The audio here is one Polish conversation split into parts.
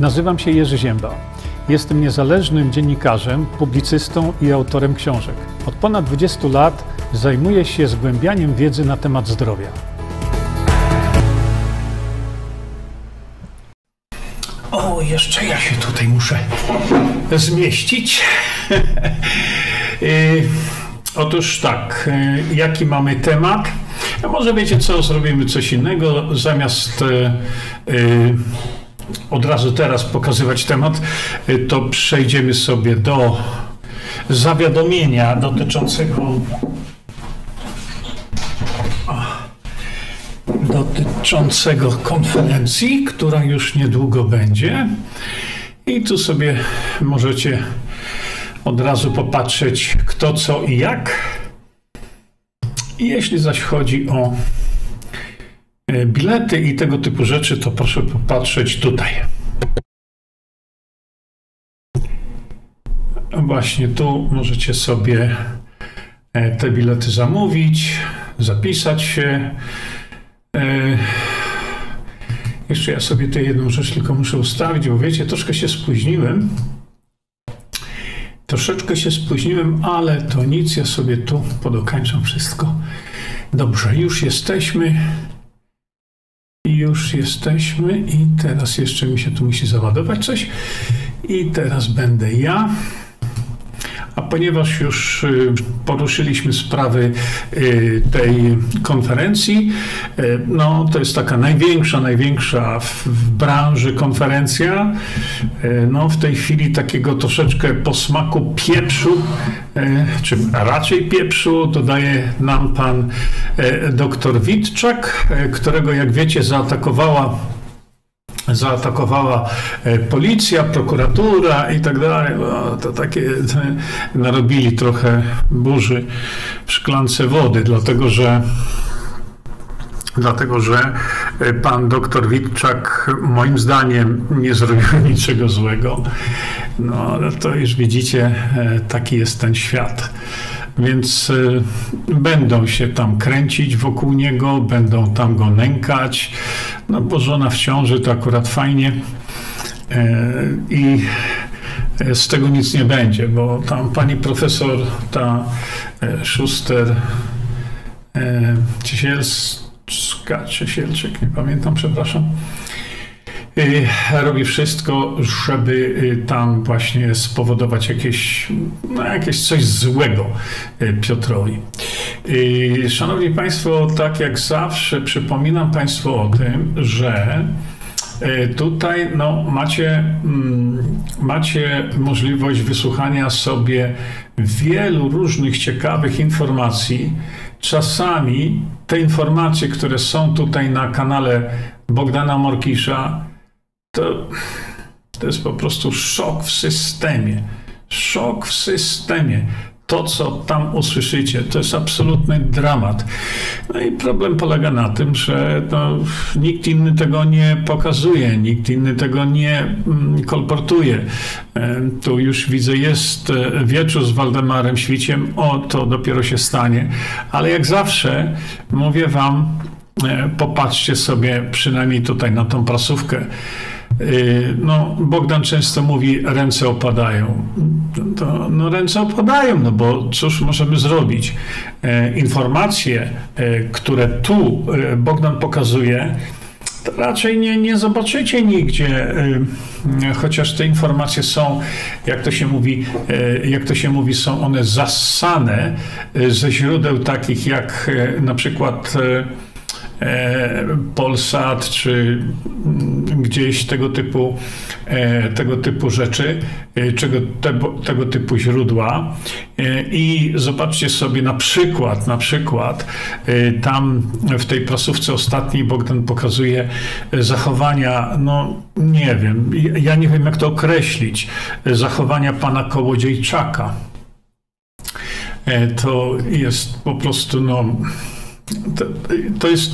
Nazywam się Jerzy Ziemba. Jestem niezależnym dziennikarzem, publicystą i autorem książek. Od ponad 20 lat zajmuję się zgłębianiem wiedzy na temat zdrowia. O, jeszcze ja się tutaj muszę zmieścić. Y, otóż tak, y, jaki mamy temat? A może wiecie co, zrobimy coś innego. Zamiast y, od razu teraz pokazywać temat, to przejdziemy sobie do zawiadomienia dotyczącego dotyczącego konferencji, która już niedługo będzie. I tu sobie możecie od razu popatrzeć kto, co i jak. Jeśli zaś chodzi o bilety i tego typu rzeczy, to proszę popatrzeć tutaj. Właśnie tu możecie sobie e, te bilety zamówić, zapisać się. E, jeszcze ja sobie tę jedną rzecz tylko muszę ustawić, bo wiecie, troszkę się spóźniłem. Troszeczkę się spóźniłem, ale to nic, ja sobie tu podokańczam wszystko. Dobrze, już jesteśmy. Już jesteśmy i teraz jeszcze mi się tu musi załadować coś. I teraz będę ja. A ponieważ już y, poruszyliśmy sprawy y, tej konferencji, y, no to jest taka największa, największa w branży konferencja. No w tej chwili takiego troszeczkę posmaku pieprzu, czy raczej pieprzu dodaje nam pan dr Witczak, którego jak wiecie zaatakowała zaatakowała e, policja, prokuratura i tak dalej. No, to takie narobili trochę burzy w szklance wody, dlatego że dlatego że e, pan doktor Witczak moim zdaniem nie zrobił niczego złego. No ale to już widzicie, e, taki jest ten świat. Więc y, będą się tam kręcić wokół niego, będą tam go nękać. No bo żona w ciąży to akurat fajnie. Y, I z tego nic nie będzie, bo tam pani profesor, ta y, Schuster, Ciesielska, Ciesielczyk, nie pamiętam, przepraszam, robi wszystko, żeby y, tam właśnie spowodować jakieś, no jakieś coś złego y, Piotrowi. Szanowni Państwo, tak jak zawsze przypominam Państwu o tym, że Tutaj no, macie, mm, macie możliwość wysłuchania sobie wielu różnych ciekawych informacji. Czasami te informacje, które są tutaj na kanale Bogdana Morkisza, to, to jest po prostu szok w systemie. Szok w systemie. To, co tam usłyszycie, to jest absolutny dramat. No i problem polega na tym, że no, nikt inny tego nie pokazuje, nikt inny tego nie mm, kolportuje. E, tu już widzę, jest e, wieczór z Waldemarem Świciem, o to dopiero się stanie, ale jak zawsze mówię Wam, e, popatrzcie sobie przynajmniej tutaj na tą prasówkę. Y, no, Bogdan często mówi, ręce opadają. To, no, ręce opadają, no bo cóż możemy zrobić? E, informacje, e, które tu e, Bogdan pokazuje, to raczej nie, nie zobaczycie nigdzie, chociaż te informacje są, jak to się mówi, jak to się mówi, są one zassane ze źródeł takich jak na przykład Polsat czy gdzieś tego typu, e, tego typu rzeczy, e, czego, tego typu źródła. I zobaczcie sobie na przykład, na przykład tam w tej prasówce ostatniej Bogdan pokazuje zachowania, no nie wiem, ja nie wiem jak to określić, zachowania pana Kołodziejczaka. To jest po prostu, no, to, to jest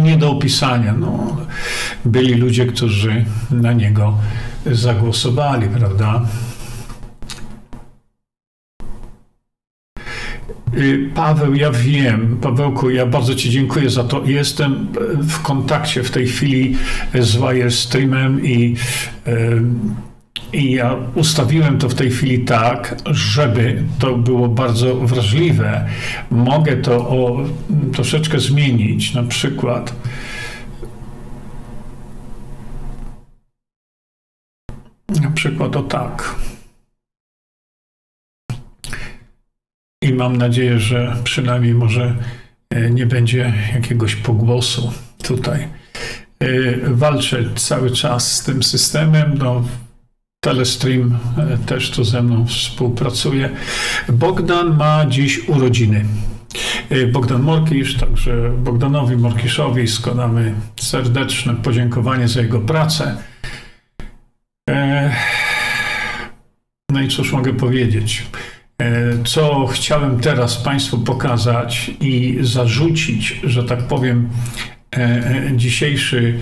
nie do opisania. No, byli ludzie, którzy na niego zagłosowali, prawda? Y, Paweł, ja wiem, Pawełku, ja bardzo Ci dziękuję za to. Jestem w kontakcie w tej chwili z Wirestreamem i, y, i ja ustawiłem to w tej chwili tak, żeby to było bardzo wrażliwe. Mogę to o, troszeczkę zmienić, na przykład. Na przykład o tak. I mam nadzieję, że przynajmniej może e, nie będzie jakiegoś pogłosu tutaj. E, walczę cały czas z tym systemem. No, Telestream e, też tu ze mną współpracuje. Bogdan ma dziś urodziny. Bogdan Morkisz, także Bogdanowi Morkiszowi składamy serdeczne podziękowanie za jego pracę. No i cóż mogę powiedzieć? E, co chciałem teraz Państwu pokazać i zarzucić, że tak powiem, e, e, dzisiejszy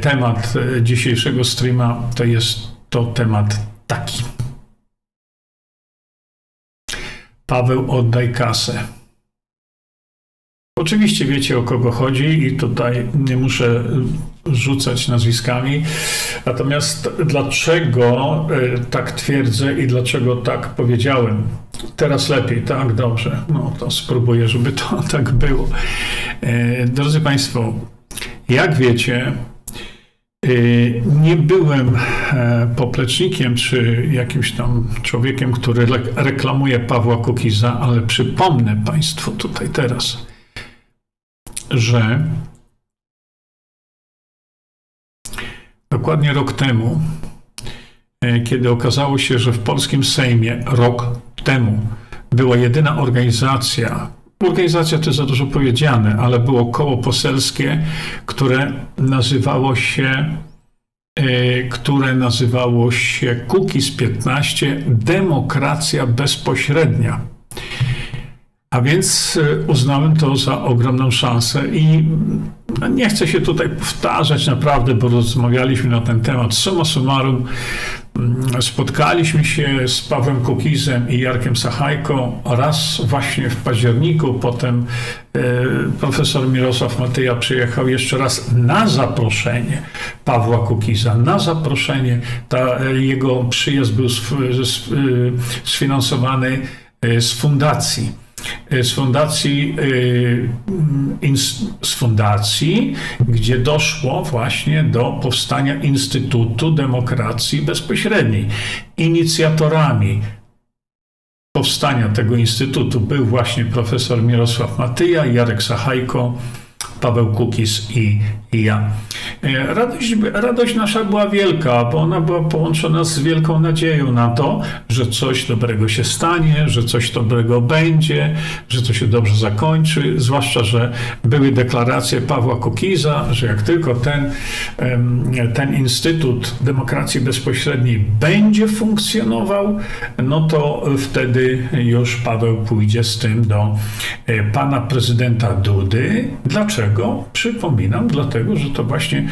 temat dzisiejszego streama to jest to temat taki. Paweł, oddaj kasę. Oczywiście wiecie o kogo chodzi i tutaj nie muszę rzucać nazwiskami. Natomiast dlaczego e, tak twierdzę i dlaczego tak powiedziałem? Teraz lepiej, tak, dobrze. No to spróbuję, żeby to tak było. E, drodzy Państwo, jak wiecie, nie byłem poplecznikiem czy jakimś tam człowiekiem, który reklamuje Pawła Kukiza, ale przypomnę Państwu tutaj teraz, że dokładnie rok temu, e, kiedy okazało się, że w polskim Sejmie rok temu była jedyna organizacja, organizacja to za dużo powiedziane, ale było koło poselskie, które nazywało się e, które nazywało się Kukiz 15 Demokracja Bezpośrednia. A więc e, uznałem to za ogromną szansę i no, nie chcę się tutaj powtarzać naprawdę, bo rozmawialiśmy na ten temat. Summa summarum, mm, spotkaliśmy się z Pawłem Kukizem i Jarkiem Sachajką raz właśnie w październiku, potem e, profesor Mirosław Matyja przyjechał jeszcze raz na zaproszenie Pawła Kukiza, na zaproszenie. Ta, e, jego przyjazd był sfinansowany z fundacji. E, z fundacji, e, z fundacji, gdzie doszło właśnie do powstania Instytutu Demokracji Bezpośredniej. Inicjatorami powstania tego instytutu był właśnie profesor Mirosław Matyja, Jarek Sachajko, Paweł Kukis i, i ja. E, radość, radość nasza była wielka, bo ona była połączona z wielką nadzieją na to, że coś dobrego się stanie, że coś dobrego będzie, że to się dobrze zakończy, zwłaszcza, że były deklaracje Pawła Kukiza, że jak tylko ten, ten Instytut Demokracji Bezpośredniej będzie funkcjonował, no to wtedy już Paweł pójdzie z tym do e, pana prezydenta Dudy. Dlaczego? Przypominam, dlatego, że to właśnie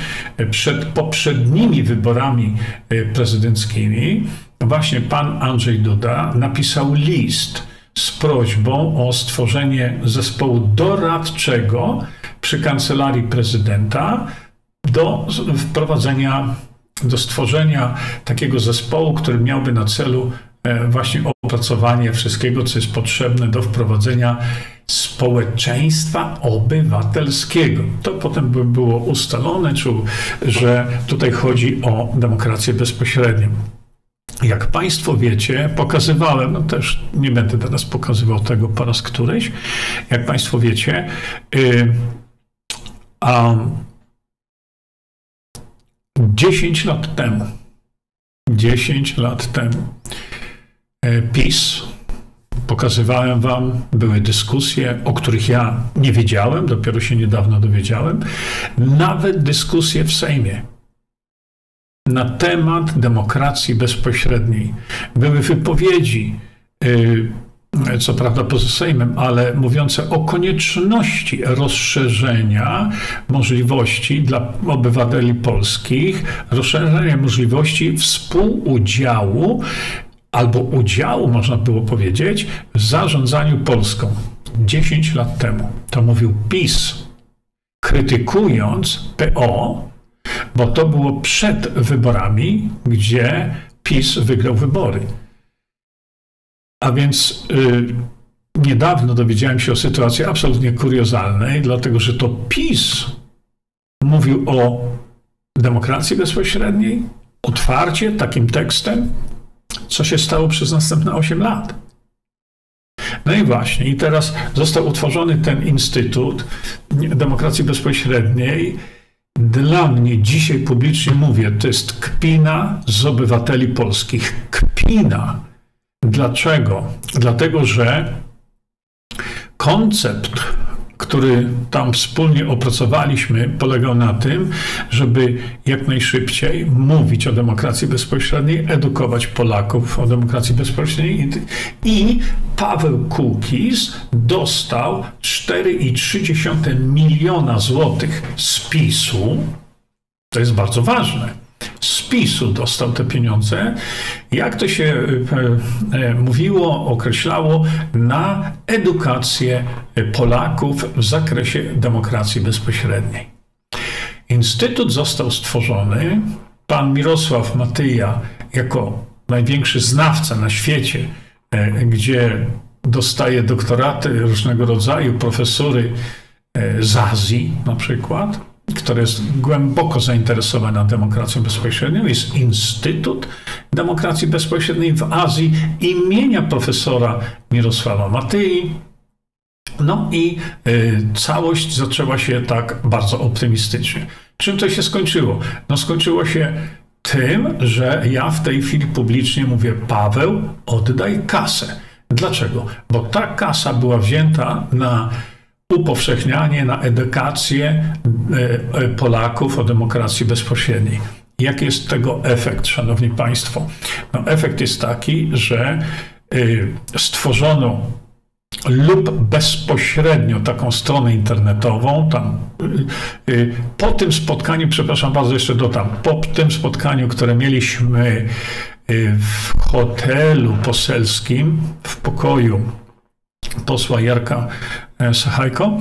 przed poprzednimi wyborami e, prezydenckimi właśnie pan Andrzej Duda napisał list z prośbą o stworzenie zespołu doradczego przy kancelarii prezydenta do wprowadzenia, do stworzenia takiego zespołu, który miałby na celu e, właśnie opracowanie wszystkiego, co jest potrzebne do wprowadzenia społeczeństwa obywatelskiego. To potem by było ustalone, że tutaj chodzi o demokrację bezpośrednią. Jak Państwo wiecie, pokazywałem, no też nie będę teraz pokazywał tego po raz któryś, jak Państwo wiecie, yy, a 10 lat temu, 10 lat temu, y, PiS pokazywałem wam, były dyskusje, o których ja nie wiedziałem, dopiero się niedawno dowiedziałem, nawet dyskusje w Sejmie na temat demokracji bezpośredniej. Były wypowiedzi, y, co prawda poza Sejmem, ale mówiące o konieczności rozszerzenia możliwości dla obywateli polskich, rozszerzenia możliwości współudziału albo udziału, można było powiedzieć, w zarządzaniu Polską. 10 lat temu. To mówił PiS, krytykując PO, bo to było przed wyborami, gdzie PiS wygrał wybory. A więc y, niedawno dowiedziałem się o sytuacji absolutnie kuriozalnej, dlatego że to PiS mówił o demokracji bezpośredniej otwarcie takim tekstem, co się stało przez następne 8 lat. No i właśnie, i teraz został utworzony ten Instytut Demokracji Bezpośredniej. Dla mnie dzisiaj publicznie mówię, to jest kpina z obywateli polskich. Kpina. Dlaczego? Dlatego, że koncept który tam wspólnie opracowaliśmy, polegał na tym, żeby jak najszybciej mówić o demokracji bezpośredniej, edukować Polaków o demokracji bezpośredniej. I Paweł Kukiz dostał 4,3 miliona złotych z PiSu. To jest bardzo ważne z PiSu dostał te pieniądze, jak to się e, e, mówiło, określało, na edukację Polaków w zakresie demokracji bezpośredniej. Instytut został stworzony. Pan Mirosław Matyja, jako największy znawca na świecie, e, gdzie dostaje doktoraty różnego rodzaju, profesury z Azji na przykład, która jest głęboko zainteresowana demokracją bezpośrednią, jest Instytut Demokracji Bezpośredniej w Azji imienia profesora Mirosława Matyi. No i y, całość zaczęła się tak bardzo optymistycznie. Czym to się skończyło? No skończyło się tym, że ja w tej chwili publicznie mówię: Paweł, oddaj kasę. Dlaczego? Bo ta kasa była wzięta na upowszechnianie, na edukację e, e, Polaków o demokracji bezpośredniej. Jaki jest tego efekt, szanowni państwo? No, efekt jest taki, że e, stworzono lub bezpośrednio taką stronę internetową. Tam, po tym spotkaniu, przepraszam bardzo, jeszcze dodam, po tym spotkaniu, które mieliśmy w hotelu poselskim, w pokoju posła Jarka e, Sachajko.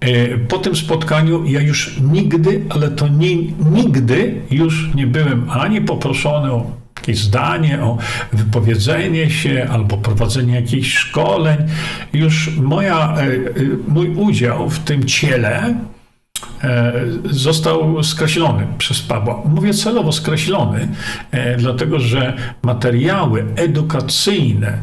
E, po tym spotkaniu ja już nigdy, ale to nie, nigdy już nie byłem ani poproszony o jakieś zdanie, o wypowiedzenie się albo prowadzenie jakichś szkoleń. Już moja, e, mój udział w tym ciele został skreślony przez Pawła. Mówię celowo skreślony, dlatego że materiały edukacyjne,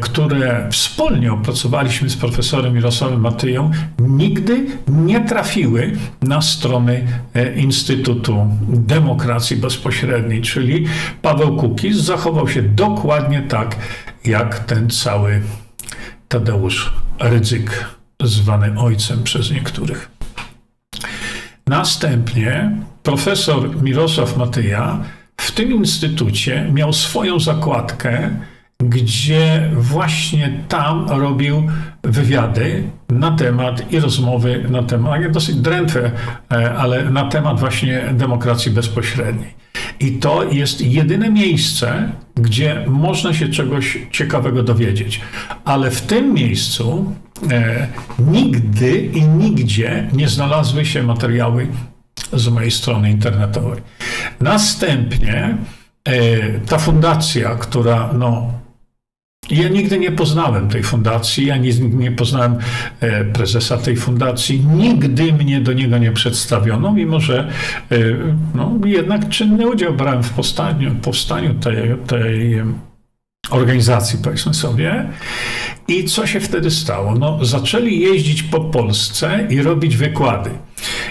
które wspólnie opracowaliśmy z profesorem Mirosławem Matyją, nigdy nie trafiły na strony e, Instytutu Demokracji Bezpośredniej, czyli Paweł Kukiz zachował się dokładnie tak, jak ten cały Tadeusz Rydzyk, zwany ojcem przez niektórych. Następnie profesor Mirosław Matyja w tym instytucie miał swoją zakładkę, gdzie właśnie tam robił wywiady na temat i rozmowy na temat, dosyć drętwe, e, ale na temat właśnie demokracji bezpośredniej. I to jest jedyne miejsce, gdzie można się czegoś ciekawego dowiedzieć. Ale w tym miejscu e, nigdy i nigdzie nie znalazły się materiały z mojej strony internetowej. Następnie e, ta fundacja, która no, ja nigdy nie poznałem tej fundacji, ja nigdy nie poznałem e, prezesa tej fundacji, nigdy mnie do niego nie przedstawiono, mimo że e, no, jednak czynny udział brałem w powstaniu, powstaniu tej, tej organizacji, powiedzmy sobie. I co się wtedy stało? No, zaczęli jeździć po Polsce i robić wykłady.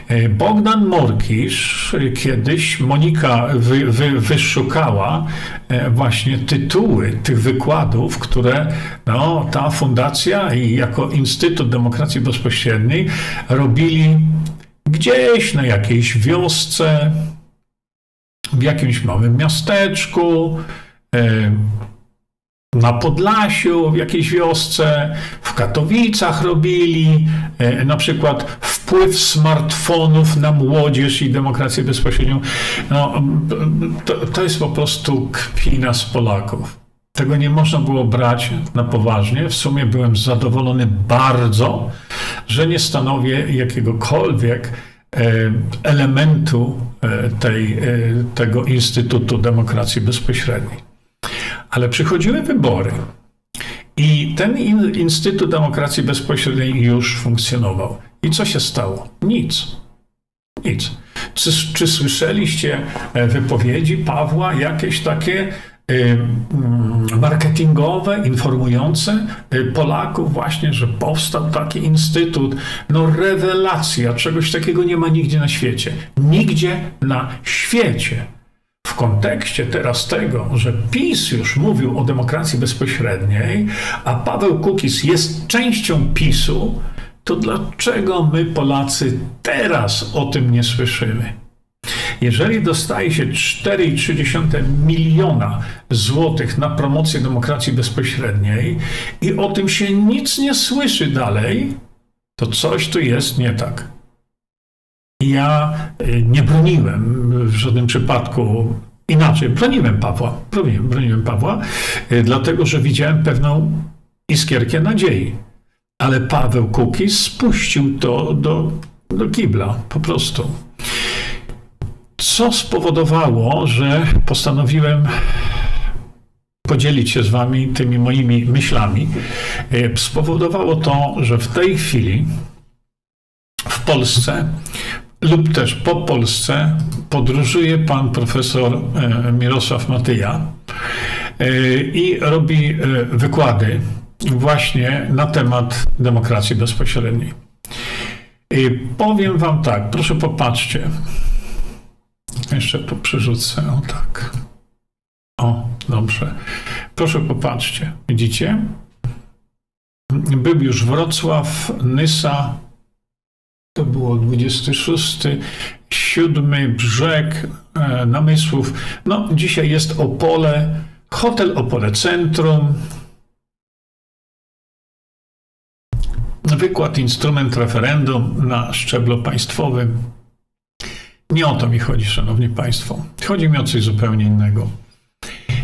E, Bogdan Morkisz, kiedyś Monika wy, wy, wyszukała e, właśnie tytuły tych wykładów, które no, ta fundacja i jako Instytut Demokracji Bezpośredniej robili gdzieś na jakiejś wiosce, w jakimś małym miasteczku, e, na Podlasiu, w jakiejś wiosce, w Katowicach robili, e, na przykład wpływ smartfonów na młodzież i demokrację bezpośrednią. No, to, to jest po prostu kpina z Polaków. Tego nie można było brać na poważnie. W sumie byłem zadowolony bardzo, że nie stanowię jakiegokolwiek e, elementu e, tej, tego Instytutu Demokracji Bezpośredniej. Ale przychodziły wybory i ten Instytut Demokracji Bezpośredniej już funkcjonował. I co się stało? Nic. Nic. Czy, czy słyszeliście wypowiedzi Pawła jakieś takie Y, mm, marketingowe, informujące y, Polaków właśnie, że powstał taki instytut. No rewelacja, czegoś takiego nie ma nigdzie na świecie. Nigdzie na świecie. W kontekście teraz tego, że PiS już mówił o demokracji bezpośredniej, a Paweł Kukis jest częścią PiSu, to dlaczego my Polacy teraz o tym nie słyszymy? Jeżeli dostaje się 4,3 miliona złotych na promocję demokracji bezpośredniej i o tym się nic nie słyszy dalej, to coś tu jest nie tak. Ja y, nie broniłem w żadnym przypadku inaczej. Broniłem Pawła, broniłem, broniłem Pawła, y, dlatego że widziałem pewną iskierkę nadziei. Ale Paweł Kukiz spuścił to do, do kibla, po prostu co spowodowało, że postanowiłem podzielić się z Wami tymi moimi myślami. E, spowodowało to, że w tej chwili w Polsce lub też po Polsce podróżuje pan profesor e, Mirosław Matyja e, i robi wykłady właśnie na temat demokracji bezpośredniej. I powiem Wam tak, proszę popatrzcie. Jeszcze tu przerzucę, o tak. O, dobrze. Proszę popatrzcie. Widzicie? Był już Wrocław, Nysa, to było 26, 7 brzeg e, Namysłów. No, dzisiaj jest Opole, hotel Opole Centrum. Wykład instrument referendum na szczeblu państwowym. Nie o to mi chodzi, Szanowni Państwo. Chodzi mi o coś zupełnie innego.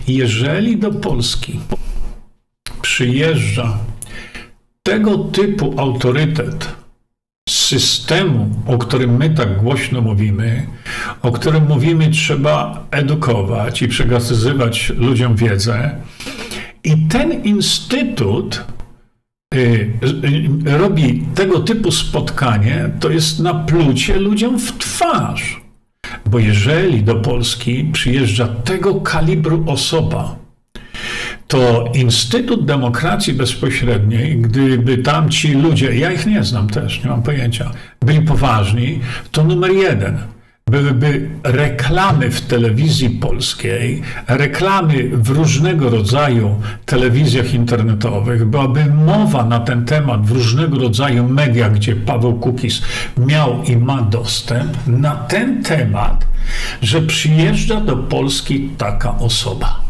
Jeżeli do Polski przyjeżdża tego typu autorytet systemu, o którym my tak głośno mówimy, o którym mówimy, trzeba edukować i przekazywać ludziom wiedzę, i ten instytut y, y, robi tego typu spotkanie, to jest naplucie ludziom w twarz. Bo jeżeli do Polski przyjeżdża tego kalibru osoba, to Instytut Demokracji Bezpośredniej, gdyby tam ci ludzie, ja ich nie znam też, nie mam pojęcia, byli poważni, to numer jeden – byłyby reklamy w telewizji polskiej, reklamy w różnego rodzaju telewizjach internetowych, byłaby mowa na ten temat w różnego rodzaju mediach, gdzie Paweł Kukis miał i ma dostęp, na ten temat, że przyjeżdża do Polski taka osoba.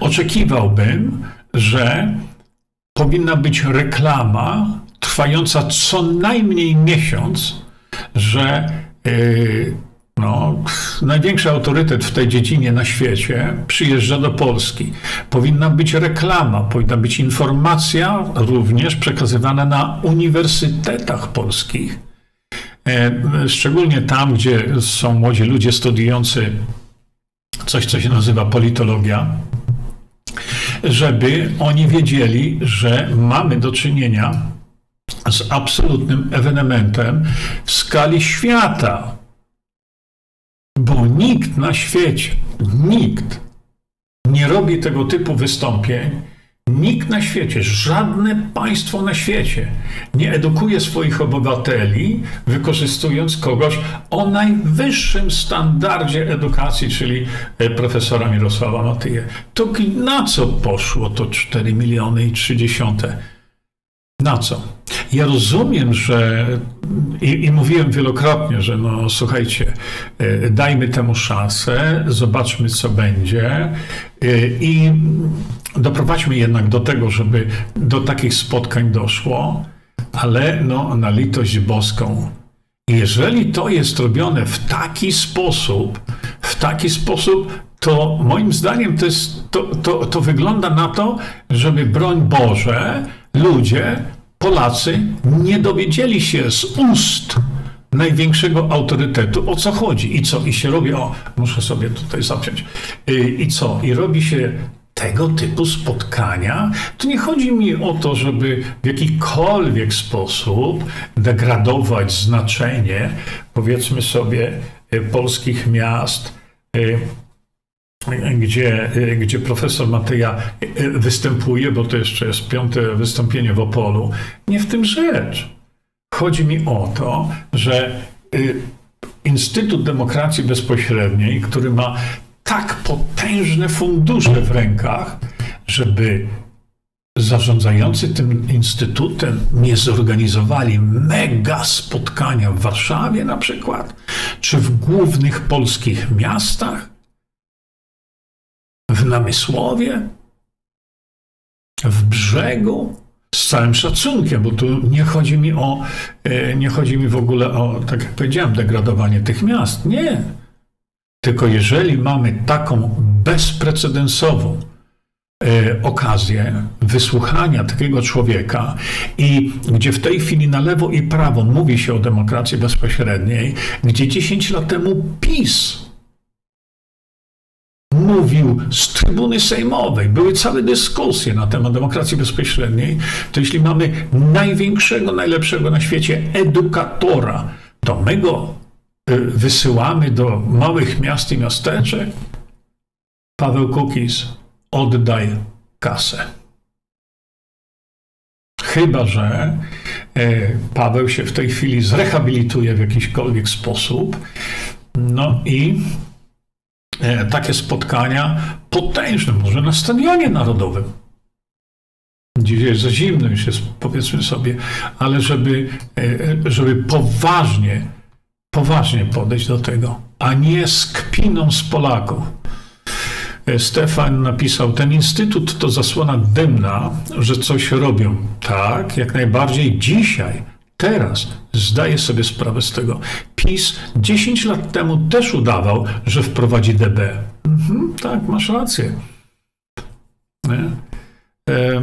Oczekiwałbym, że powinna być reklama trwająca co najmniej miesiąc, że Yy, no, największy autorytet w tej dziedzinie na świecie przyjeżdża do Polski. Powinna być reklama, powinna być informacja również przekazywana na uniwersytetach polskich. Yy, szczególnie tam, gdzie są młodzi ludzie studiujący coś, co się nazywa politologia, żeby oni wiedzieli, że mamy do czynienia z absolutnym ewenementem w skali świata. Bo nikt na świecie, nikt nie robi tego typu wystąpień, nikt na świecie, żadne państwo na świecie nie edukuje swoich obywateli, wykorzystując kogoś o najwyższym standardzie edukacji, czyli e, profesora Mirosława Matyje. To na co poszło to 4 miliony i 30? Na co? Ja rozumiem, że i, i, mówiłem wielokrotnie, że no słuchajcie, e, dajmy temu szansę, zobaczmy co będzie e, i doprowadźmy jednak do tego, żeby do takich spotkań doszło, ale no na litość boską. Jeżeli to jest robione w taki sposób, w taki sposób, to moim zdaniem to, jest, to, to, to wygląda na to, żeby broń Boże, ludzie, Polacy nie dowiedzieli się z ust największego autorytetu, o co chodzi i co, i się robi, o, muszę sobie tutaj zapiąć, i, i co, i robi się tego typu spotkania, to nie chodzi mi o to, żeby w jakikolwiek sposób degradować znaczenie, powiedzmy sobie, y, polskich miast, y, gdzie, y, gdzie profesor Mateja występuje, bo to jeszcze jest piąte wystąpienie w Opolu. Nie w tym rzecz. Chodzi mi o to, że Instytut Demokracji Bezpośredniej, który ma tak potężne fundusze w rękach, żeby zarządzający tym instytutem nie zorganizowali mega spotkania w Warszawie na przykład, czy w głównych polskich miastach, w Namysłowie, w Brzegu, z całym szacunkiem, bo tu nie chodzi mi o, e, nie chodzi mi w ogóle o, tak jak powiedziałem, degradowanie tych miast. Nie. Tylko jeżeli mamy taką bezprecedensową e, okazję wysłuchania takiego człowieka i gdzie w tej chwili na lewo i prawo mówi się o demokracji bezpośredniej, gdzie 10 lat temu PiS mówił z trybuny sejmowej, były całe dyskusje na temat demokracji bezpośredniej, to jeśli mamy największego, najlepszego na świecie edukatora, to my go Y, wysyłamy do małych miast i miasteczek, Paweł Kukiz, oddaj kasę. Chyba, że e, Paweł się w tej chwili zrehabilituje w jakiśkolwiek sposób. No i takie spotkania potężne, może na stadionie narodowym. Dzisiaj jest za zimno, już jest, powiedzmy sobie, ale żeby, e, żeby poważnie poważnie podejść do tego, a nie z kpiną z Polaków. E, Stefan napisał, ten instytut to zasłona dymna, że coś robią. Tak, jak najbardziej dzisiaj, teraz zdaję sobie sprawę z tego. PiS 10 lat temu też udawał, że wprowadzi DB. Mhm, tak, masz rację. E,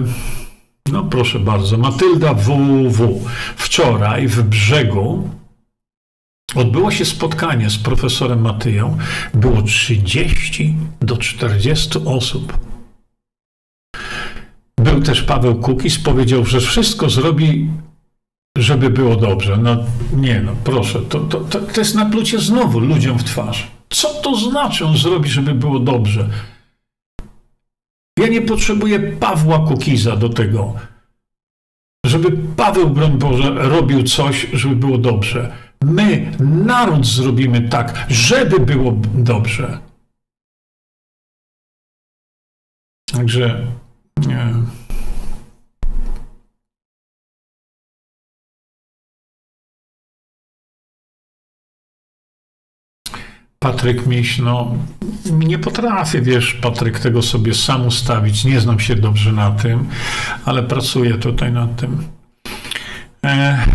no proszę bardzo, Matylda WW. Wczoraj w brzegu Odbyło się spotkanie z profesorem Matyją. Było 30 do 40 osób. Był też Paweł Kukis, powiedział, że wszystko zrobi, żeby było dobrze. No nie, no proszę, to, to, to, to jest naplucie znowu ludziom w twarz. Co to znaczy on zrobi, żeby było dobrze? Ja nie potrzebuję Pawła Kukiza do tego, żeby Paweł, broń Boże, robił coś, żeby było dobrze. My, naród, zrobimy tak, żeby było dobrze. Także nie. Patryk Miś, no nie potrafię, wiesz, Patryk, tego sobie sam ustawić. Nie znam się dobrze na tym, ale pracuję tutaj nad tym. E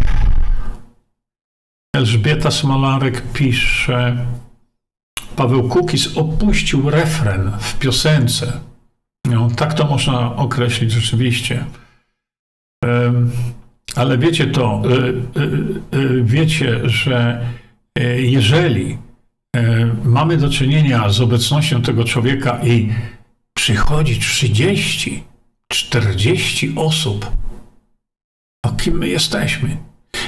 Elżbieta Smolarek pisze, Paweł Kukis opuścił refren w piosence. No, tak to można określić rzeczywiście. Ale wiecie to, e, e, e, wiecie, że jeżeli mamy do czynienia z obecnością tego człowieka i przychodzi 30, 40 osób, o kim my jesteśmy?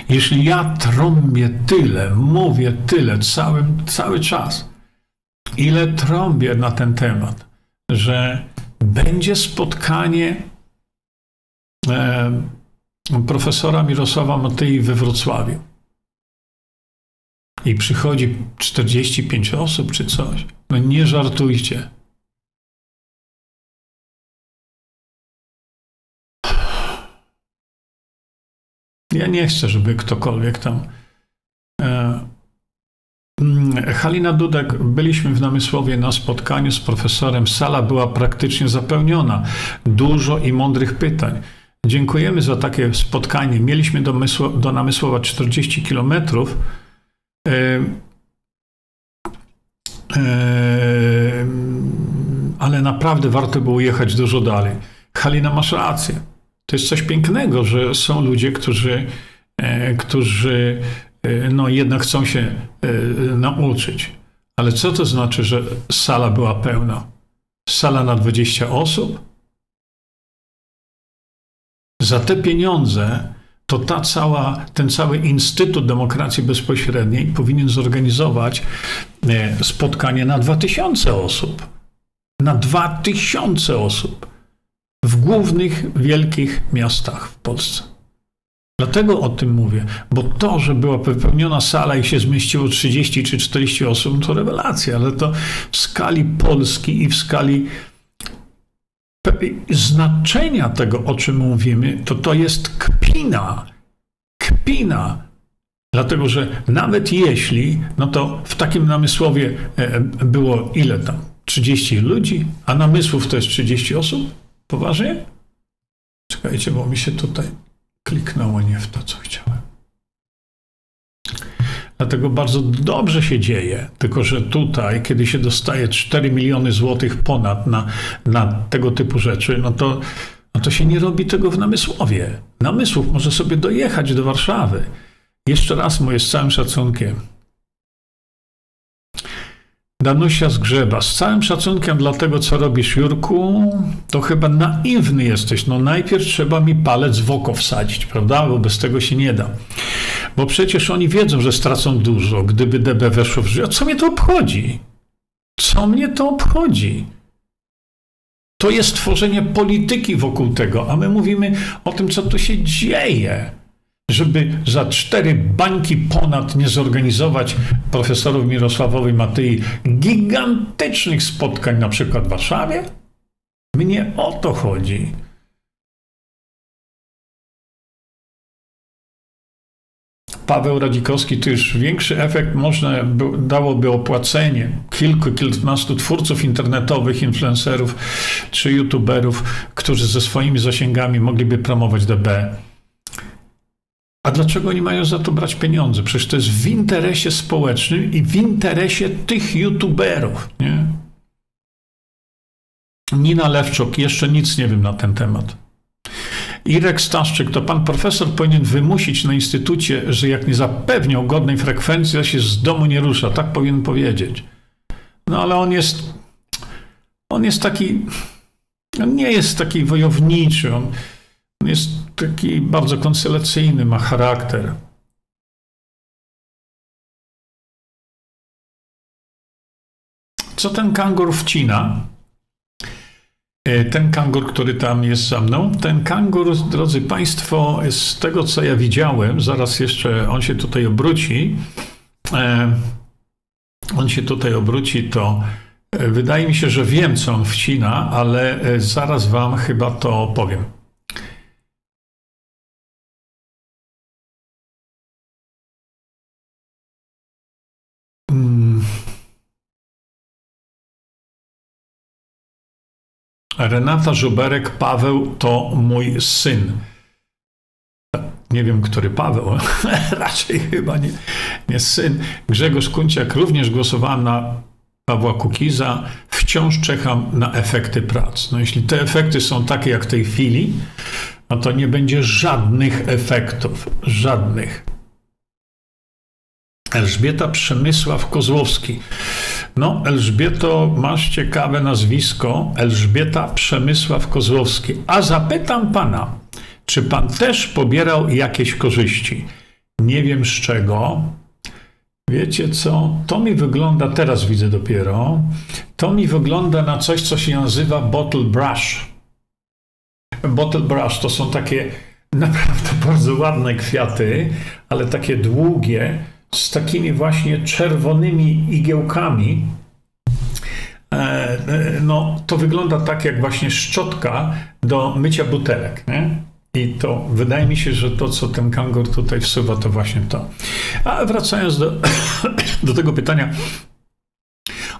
Jeśli ja trąbię tyle, mówię tyle cały, cały czas, ile trąbię na ten temat, że będzie spotkanie e, profesora Mirosława Matyi we Wrocławiu i przychodzi 45 osób czy coś, no nie żartujcie. Ja nie chcę, żeby ktokolwiek tam. E, mm, Halina Dudek, byliśmy w Namysłowie na spotkaniu z profesorem. Sala była praktycznie zapełniona. Dużo i mądrych pytań. Dziękujemy za takie spotkanie. Mieliśmy do, Mysło, do Namysłowa 40 kilometrów. E, e, ale naprawdę warto było jechać dużo dalej. Halina, masz rację. To jest coś pięknego, że są ludzie, którzy, e, którzy no, jednak chcą się nauczyć. Ale co to znaczy, że sala była pełna? Sala na 20 osób? Za te pieniądze to ta cała, ten cały Instytut Demokracji Bezpośredniej powinien zorganizować e, spotkanie na 2000 osób. Na 2000 osób w głównych wielkich miastach w Polsce. Dlatego o tym mówię, bo to, że była wypełniona sala i się zmieściło 30 czy 40 osób, to rewelacja, ale to w skali Polski i w skali znaczenia tego, o czym mówimy, to to jest kpina. Kpina. Dlatego, że nawet jeśli, no to w takim namysłowie e, było ile tam? 30 ludzi, a namysłów to jest 30 osób? Poważnie? Czekajcie, bo mi się tutaj kliknęło nie w to, co chciałem. Dlatego bardzo dobrze się dzieje, tylko że tutaj, kiedy się dostaje 4 miliony złotych ponad na, na tego typu rzeczy, no to, no to się nie robi tego w namysłowie. Namysłów może sobie dojechać do Warszawy. Jeszcze raz mówię z całym szacunkiem. Danusia Zgrzeba, z całym szacunkiem dla tego, co robisz, Jurku, to chyba naiwny jesteś. No najpierw trzeba mi palec w oko wsadzić, prawda? Bo bez tego się nie da. Bo przecież oni wiedzą, że stracą dużo, gdyby DB weszło w życie. Co mnie to obchodzi? Co mnie to obchodzi? To jest tworzenie polityki wokół tego, a my mówimy o tym, co tu się dzieje. Żeby za cztery bańki ponad nie zorganizować profesorów Mirosławowi Matyi gigantycznych spotkań, na przykład w Warszawie? Mnie o to chodzi. Paweł Radzikowski, to już większy efekt można dałoby opłacenie kilku, kilkunastu twórców internetowych, influencerów czy youtuberów, którzy ze swoimi zasięgami mogliby promować DB. A dlaczego oni mają za to brać pieniądze? Przecież to jest w interesie społecznym i w interesie tych youtuberów, nie? Nina Lewczuk, jeszcze nic nie wiem na ten temat. Irek Staszczyk, to pan profesor powinien wymusić na instytucie, że jak nie zapewnią godnej frekwencji, to się z domu nie rusza. Tak powinien powiedzieć. No ale on jest, on jest taki, on nie jest taki wojowniczy, on, jest taki bardzo koncylacyjny, ma charakter. Co ten kangur wcina? E, ten kangur, który tam jest za mną, ten kangur, drodzy Państwo, z tego co ja widziałem, zaraz jeszcze on się tutaj obróci, e, on się tutaj obróci, to e, wydaje mi się, że wiem, co on wcina, ale zaraz Wam chyba to powiem. Renata Żuberek, Paweł to mój syn. Nie wiem, który Paweł, raczej chyba nie, nie syn. Grzegorz Kunciak, również głosowałem na Pawła Kukiza. Wciąż czekam na efekty prac. No jeśli te efekty są takie jak w tej chwili, no to nie będzie żadnych efektów. Żadnych. Elżbieta Przemysław Kozłowski. No, Elżbieto, masz ciekawe nazwisko. Elżbieta Przemysław Kozłowski. A zapytam pana, czy pan też pobierał jakieś korzyści? Nie wiem z czego. Wiecie co? To mi wygląda, teraz widzę dopiero, to mi wygląda na coś, co się nazywa bottle brush. Bottle brush to są takie naprawdę bardzo ładne kwiaty, ale takie długie, z takimi właśnie czerwonymi igiełkami, e, e, no to wygląda tak jak właśnie szczotka do mycia butelek. Nie? I to wydaje mi się, że to, co ten kangur tutaj wsuwa, to właśnie to. A wracając do, do tego pytania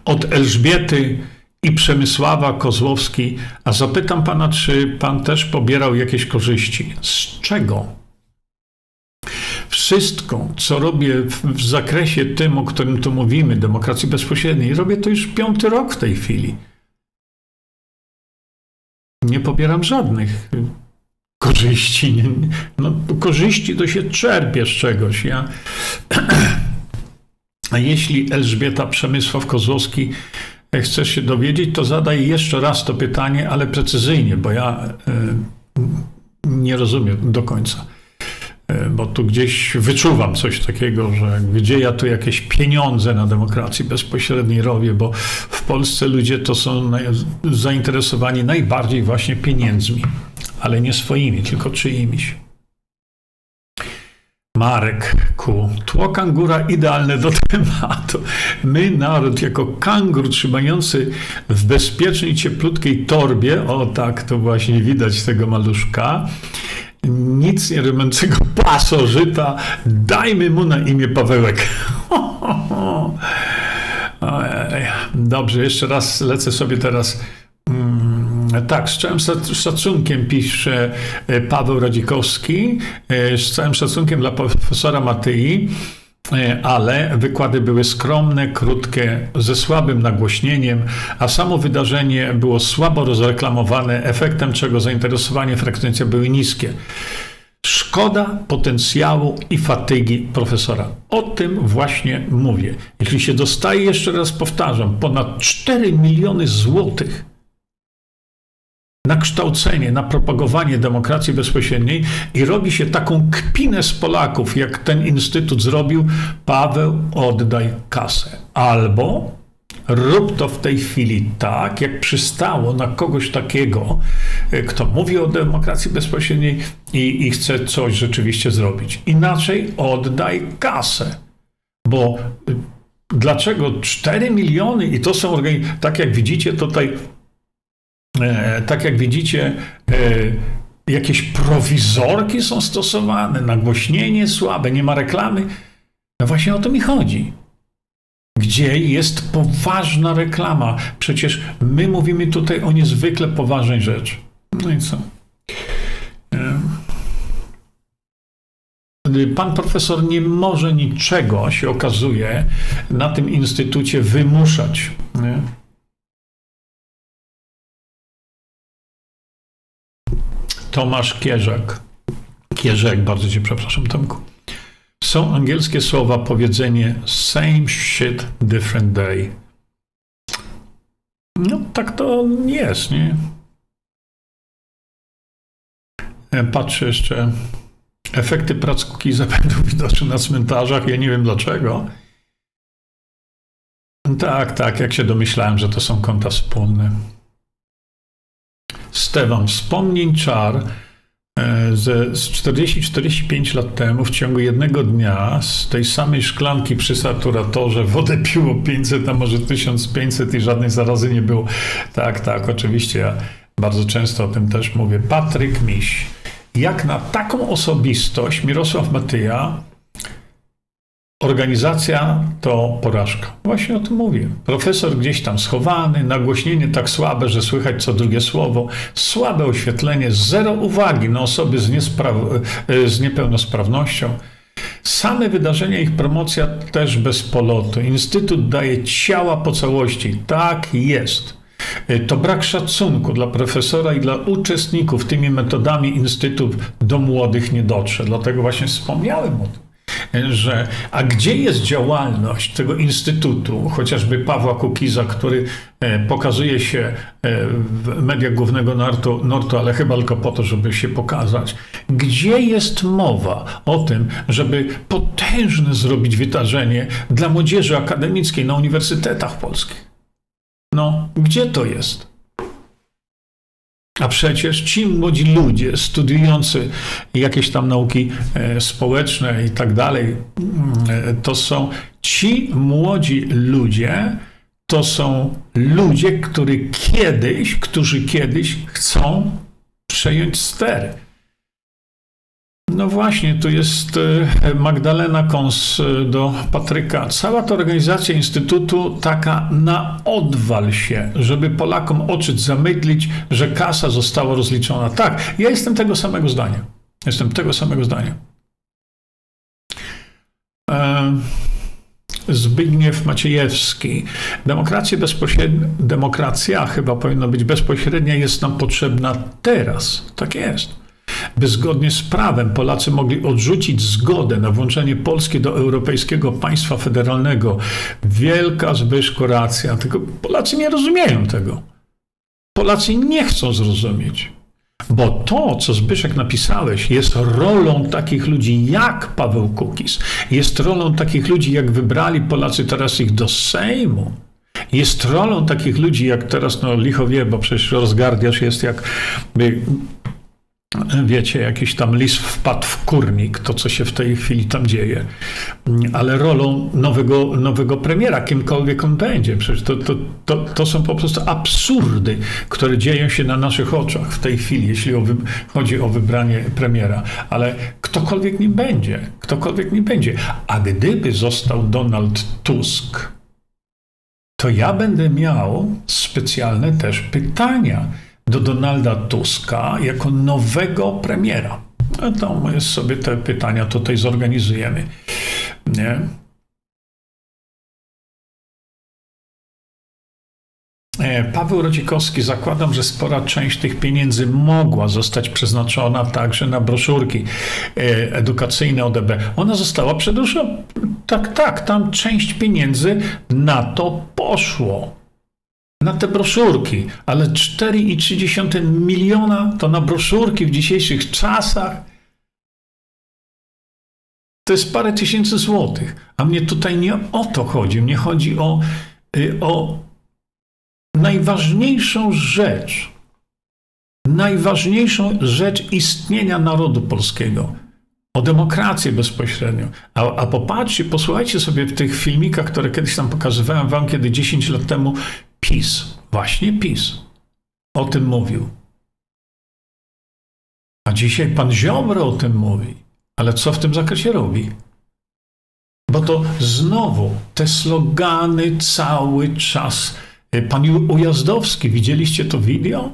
od Elżbiety i Przemysława Kozłowski, a zapytam pana, czy pan też pobierał jakieś korzyści? Z czego? Wszystko, co robię w zakresie tym, o którym tu mówimy, demokracji bezpośredniej, robię to już piąty rok w tej chwili. nie pobieram żadnych korzyści. No, korzyści to się czerpie z czegoś. Ja... A jeśli Elżbieta Przemysław-Kozłowski e, chcesz się dowiedzieć, to zadaj jeszcze raz to pytanie, ale precyzyjnie, bo ja y, nie rozumiem do końca. Y, bo tu gdzieś wyczuwam coś takiego, że gdzie ja tu jakieś pieniądze na demokracji bezpośredniej robię, bo w Polsce ludzie to są zainteresowani najbardziej właśnie pieniędzmi ale nie swoimi, tylko czyimiś. Marek Ku. Tło kangura idealne do tematu. My, naród, jako kangur trzymający w bezpiecznej, cieplutkiej torbie, o tak, to właśnie widać tego maluszka, nic nie rymującego pasożyta, dajmy mu na imię Pawełek. Dobrze, jeszcze raz lecę sobie teraz. Tak, z całym szacunkiem pisze e, Paweł Radzikowski, e, z całym szacunkiem dla profesora Matyi, ale wykłady były skromne, krótkie, ze słabym nagłośnieniem, a samo wydarzenie było słabo rozreklamowane, efektem czego zainteresowanie frekwencja były niskie. Szkoda potencjału i fatygi profesora. O tym właśnie mówię. Jeśli się dostaje, jeszcze raz powtarzam, ponad 4 miliony złotych na kształcenie, na propagowanie demokracji bezpośredniej i robi się taką kpinę z Polaków, jak ten instytut zrobił, Paweł, oddaj kasę. Albo rób to w tej chwili tak, jak przystało na kogoś takiego, e, kto mówi o demokracji bezpośredniej i, i chce coś rzeczywiście zrobić. Inaczej oddaj kasę, bo e, dlaczego 4 miliony i to są tak jak widzicie tutaj tak jak widzicie, e, jakieś prowizorki są stosowane, nagłośnienie słabe, nie ma reklamy. No właśnie o to mi chodzi. Gdzie jest poważna reklama? Przecież my mówimy tutaj o niezwykle poważnej rzeczy. No i co? E, pan profesor nie może niczego, się okazuje, na tym instytucie wymuszać. Nie? Tomasz Kierzak. Kierzek, bardzo cię przepraszam, Tomku. Są angielskie słowa, powiedzenie same shit, different day. No, tak to jest, nie? E, patrzę jeszcze. Efekty prac Kukiza będą widoczne na cmentarzach. Ja nie wiem dlaczego. Tak, tak, jak się domyślałem, że to są konta wspólne. Stefan, wspomnień czar e, ze, z 40-45 lat temu w ciągu jednego dnia z tej samej szklanki przy saturatorze wodę piło 500, a może 1500 i żadnej zarazy nie było. Tak, tak, oczywiście ja bardzo często o tym też mówię. Patryk Miś. Jak na taką osobistość Mirosław Matyja Organizacja to porażka. Właśnie o tym mówię. Profesor gdzieś tam schowany, nagłośnienie tak słabe, że słychać co drugie słowo, słabe oświetlenie, zero uwagi na osoby z, z niepełnosprawnością. Same wydarzenia, ich promocja też bez polotu. Instytut daje ciała po całości. Tak jest. To brak szacunku dla profesora i dla uczestników tymi metodami Instytut do młodych nie dotrze. Dlatego właśnie wspomniałem o tym że a gdzie jest działalność tego instytutu, chociażby Pawła Kukiza, który e, pokazuje się e, w mediach głównego Nortu, Nortu, ale chyba tylko po to, żeby się pokazać. Gdzie jest mowa o tym, żeby potężne zrobić wydarzenie dla młodzieży akademickiej na uniwersytetach polskich? No, gdzie to jest? A przecież ci młodzi ludzie studiujący jakieś tam nauki e, społeczne i tak dalej, mm, e, to są ci młodzi ludzie, to są ludzie, którzy kiedyś, którzy kiedyś chcą przejąć stery. No właśnie, tu jest e, Magdalena Kons e, do Patryka. Cała ta organizacja Instytutu taka na odwal się, żeby Polakom oczy zamydlić, że kasa została rozliczona. Tak, ja jestem tego samego zdania. Jestem tego samego zdania. E, Zbigniew Maciejewski. Demokracja, bezpośrednia, demokracja chyba powinna być bezpośrednia, jest nam potrzebna teraz. Tak jest by zgodnie z prawem Polacy mogli odrzucić zgodę na włączenie Polski do europejskiego państwa federalnego. Wielka Zbyszko racja, tylko Polacy nie rozumieją tego. Polacy nie chcą zrozumieć. Bo to, co Zbyszek napisałeś, jest rolą takich ludzi jak Paweł Kukis, jest rolą takich ludzi, jak wybrali Polacy teraz ich do Sejmu. Jest rolą takich ludzi, jak teraz, no licho wie, bo przecież rozgardiasz jest jak wiecie, jakiś tam lis wpadł w kurnik, to co się w tej chwili tam dzieje. Ale rolą nowego, nowego premiera, kimkolwiek on będzie, przecież to, to, to, to są po prostu absurdy, które dzieją się na naszych oczach w tej chwili, jeśli o chodzi o wybranie premiera. Ale ktokolwiek nim będzie, ktokolwiek nim będzie. A gdyby został Donald Tusk, to ja będę miał specjalne też pytania do Donalda Tuska jako nowego premiera. No to my sobie te pytania tutaj zorganizujemy. Nie? E, Paweł Rodzikowski, zakładam, że spora część tych pieniędzy mogła zostać przeznaczona także na broszurki e, edukacyjne ODB. Ona została przedłużona. Tak, tak, tam część pieniędzy na to poszło na te broszurki, ale 4,3 miliona to na broszurki w dzisiejszych czasach to jest parę tysięcy złotych. A mnie tutaj nie o to chodzi. Mnie chodzi o, y, o najważniejszą rzecz, najważniejszą rzecz istnienia narodu polskiego. O demokrację bezpośrednio. A, a popatrzcie, posłuchajcie sobie w tych filmikach, które kiedyś tam pokazywałem wam, kiedy 10 lat temu PiS, właśnie PiS, o tym mówił. A dzisiaj pan Ziobro o tym mówi. Ale co w tym zakresie robi? Bo to znowu te slogany cały czas. Y, pan Ujazdowski, widzieliście to wideo?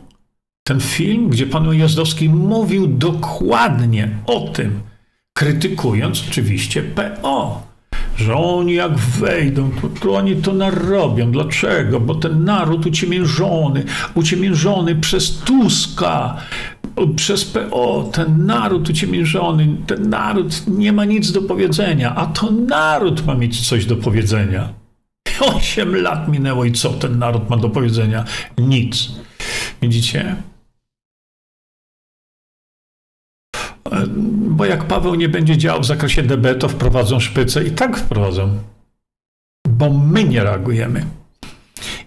Ten film, gdzie pan Ujazdowski mówił dokładnie o tym, krytykując oczywiście PO że oni jak wejdą, to, to oni to narobią. Dlaczego? Bo ten naród uciemiężony, uciemiężony przez Tuska, przez PO, ten naród uciemiężony, ten naród nie ma nic do powiedzenia, a to naród ma mieć coś do powiedzenia. Osiem lat minęło i co ten naród ma do powiedzenia? Nic. Widzicie? Bo jak Paweł nie będzie działał w zakresie DB, to wprowadzą szpycę i tak wprowadzą. Bo my nie reagujemy.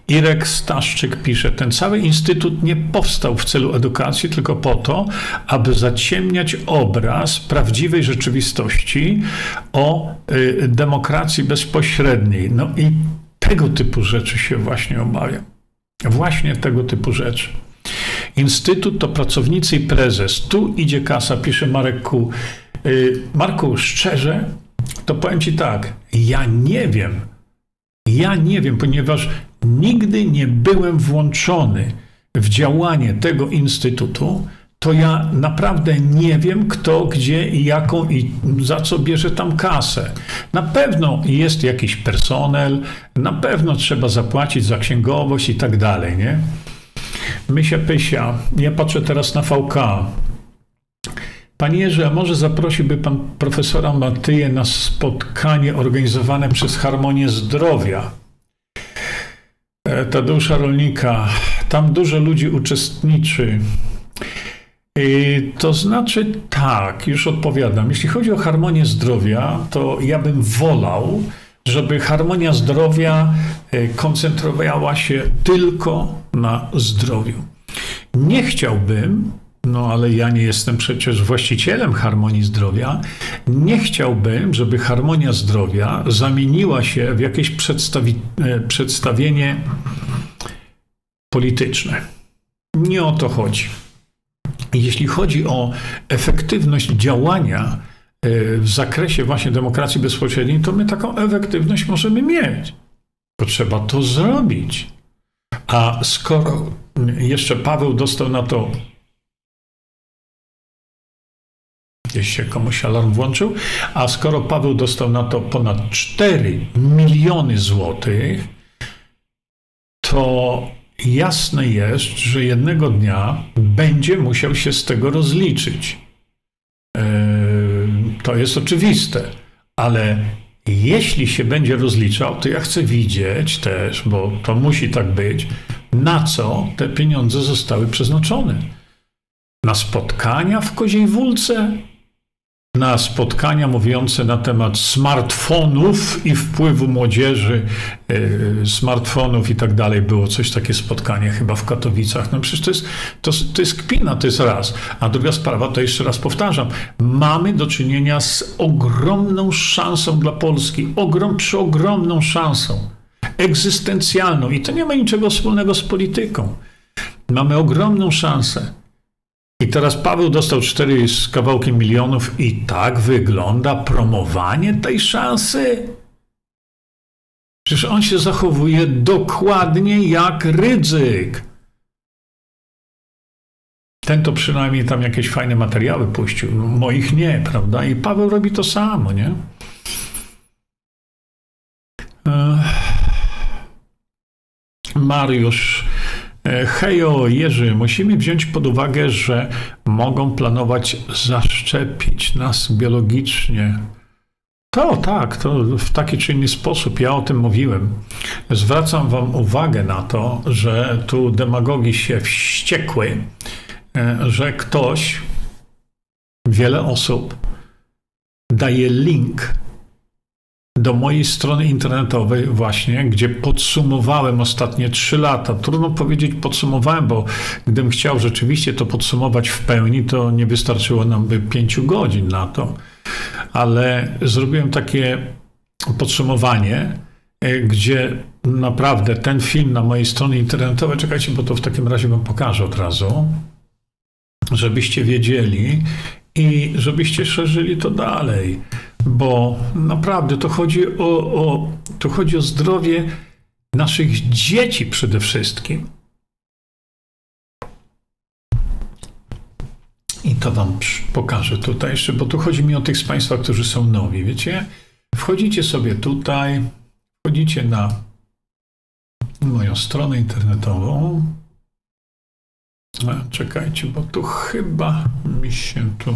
Irek Staszczyk pisze, ten cały instytut nie powstał w celu edukacji, tylko po to, aby zaciemniać obraz prawdziwej rzeczywistości o y, demokracji bezpośredniej. No i tego typu rzeczy się właśnie obawiam. Właśnie tego typu rzeczy. Instytut to pracownicy i prezes. Tu idzie kasa, pisze Marek Ku. Y, Marku, szczerze, to powiem Ci tak, ja nie wiem, ja nie wiem, ponieważ nigdy nie byłem włączony w działanie tego instytutu, to ja naprawdę nie wiem, kto, gdzie i jaką i za co bierze tam kasę. Na pewno jest jakiś personel, na pewno trzeba zapłacić za księgowość i tak dalej, nie? Mysia Pysia, ja patrzę teraz na VK. Panie Jerzy, a może zaprosiłby pan profesora Matyję na spotkanie organizowane przez Harmonię Zdrowia? E, Tadeusza Rolnika. Tam dużo ludzi uczestniczy. To znaczy tak, już odpowiadam. Jeśli chodzi o harmonię zdrowia, to ja bym wolał, żeby harmonia zdrowia e, koncentrowała się tylko na zdrowiu. Nie chciałbym, no ale ja nie jestem przecież właścicielem harmonii zdrowia, nie chciałbym, żeby harmonia zdrowia zamieniła się w jakieś przedstawi e, przedstawienie polityczne. Nie o to chodzi. Jeśli chodzi o efektywność działania, w zakresie właśnie demokracji bezpośredniej, to my taką efektywność możemy mieć. To trzeba to zrobić. A skoro jeszcze Paweł dostał na to gdzieś się komuś alarm włączył, a skoro Paweł dostał na to ponad 4 miliony złotych, to jasne jest, że jednego dnia będzie musiał się z tego rozliczyć. Yy, to jest oczywiste, ale jeśli się będzie rozliczał, to ja chcę widzieć też, bo to musi tak być, na co te pieniądze zostały przeznaczone. Na spotkania w Koziej Wólce, na spotkania mówiące na temat smartfonów i wpływu młodzieży, yy, smartfonów i tak dalej. Było coś takie spotkanie chyba w Katowicach. No przecież to jest, to, to jest kpina, to jest raz. A druga sprawa, to jeszcze raz powtarzam, mamy do czynienia z ogromną szansą dla Polski, ogrom, przeogromną szansą egzystencjalną i to nie ma niczego wspólnego z polityką. Mamy ogromną szansę. I teraz Paweł dostał 4 z kawałkiem milionów i tak wygląda promowanie tej szansy. Przecież on się zachowuje dokładnie jak Rydzyk. Ten to przynajmniej tam jakieś fajne materiały puścił. Moich nie, prawda? I Paweł robi to samo, nie? Mariusz hejo, Jerzy, musimy wziąć pod uwagę, że mogą planować zaszczepić nas biologicznie. To tak, to w taki czy inny sposób. Ja o tym mówiłem. Zwracam Wam uwagę na to, że tu demagogi się wściekły, e, że ktoś, wiele osób daje link do mojej strony internetowej właśnie, gdzie podsumowałem ostatnie trzy lata. Trudno powiedzieć podsumowałem, bo gdybym chciał rzeczywiście to podsumować w pełni, to nie wystarczyło nam by pięciu godzin na to. Ale zrobiłem takie podsumowanie, e, gdzie naprawdę ten film na mojej stronie internetowej, czekajcie, bo to w takim razie wam pokażę od razu, żebyście wiedzieli i żebyście szerzyli to dalej bo naprawdę to chodzi o, o, to chodzi o zdrowie naszych dzieci przede wszystkim. I to Wam pokażę tutaj jeszcze, bo tu chodzi mi o tych z Państwa, którzy są nowi. Wiecie, wchodzicie sobie tutaj, wchodzicie na moją stronę internetową. Czekajcie, bo tu chyba mi się tu.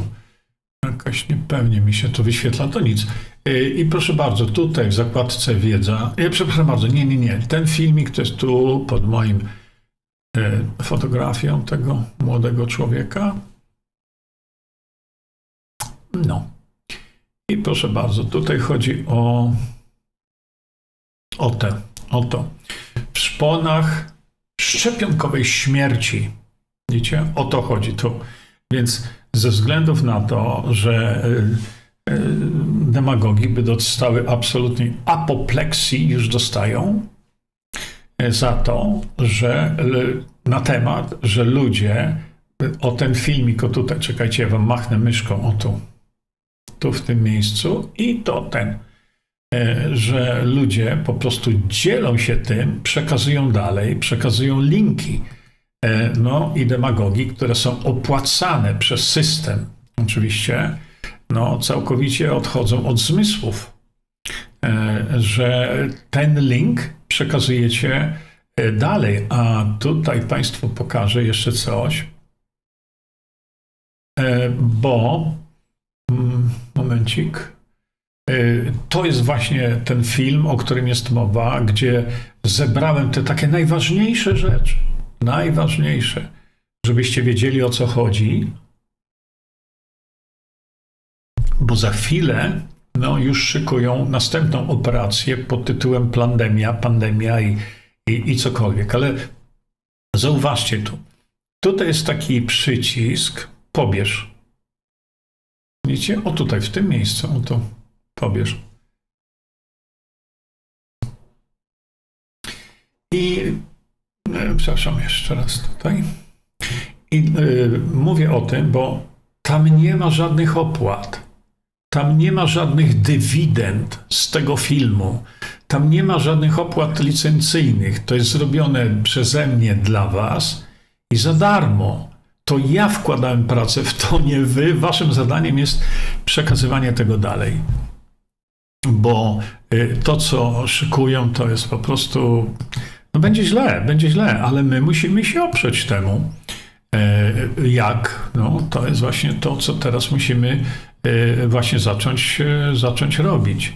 Jakoś niepewnie mi się to wyświetla, to nic. Y, I proszę bardzo, tutaj w zakładce wiedza, ja przepraszam bardzo, nie, nie, nie, ten filmik to jest tu pod moim y, fotografią tego młodego człowieka. No. I proszę bardzo, tutaj chodzi o, o te, o to. W szponach szczepionkowej śmierci. Widzicie? O to chodzi tu. Więc ze względów na to, że e, e, demagogi by dostały absolutnej apopleksji, już dostają, e, za to, że na temat, że ludzie o ten filmik, o tutaj, czekajcie, ja wam machnę myszką, o tu, tu w tym miejscu i to ten, że ludzie po prostu dzielą się tym, przekazują dalej, przekazują linki no i demagogii, które są opłacane przez system, oczywiście, no, całkowicie odchodzą od zmysłów, e, że ten link przekazujecie e, dalej. A tutaj Państwu pokażę jeszcze coś, bo mm, momencik. To jest właśnie ten film, o którym jest mowa, gdzie zebrałem te takie najważniejsze rzeczy najważniejsze, żebyście wiedzieli o co chodzi, bo za chwilę no, już szykują następną operację pod tytułem pandemia, pandemia i, i, i cokolwiek. Ale zauważcie tu. Tutaj jest taki przycisk pobierz. Widzicie? O tutaj, w tym miejscu. O to pobierz. I przepraszam jeszcze raz tutaj. I y, mówię o tym, bo tam nie ma żadnych opłat. Tam nie ma żadnych dywidend z tego filmu. Tam nie ma żadnych opłat licencyjnych. To jest zrobione przeze mnie dla Was i za darmo. To ja wkładałem pracę w to, nie wy. Waszym zadaniem jest przekazywanie tego dalej. Bo y, to, co szykują, to jest po prostu. No będzie źle, będzie źle, ale my musimy się oprzeć temu. E, jak? No, to jest właśnie to, co teraz musimy e, właśnie zacząć, e, zacząć robić.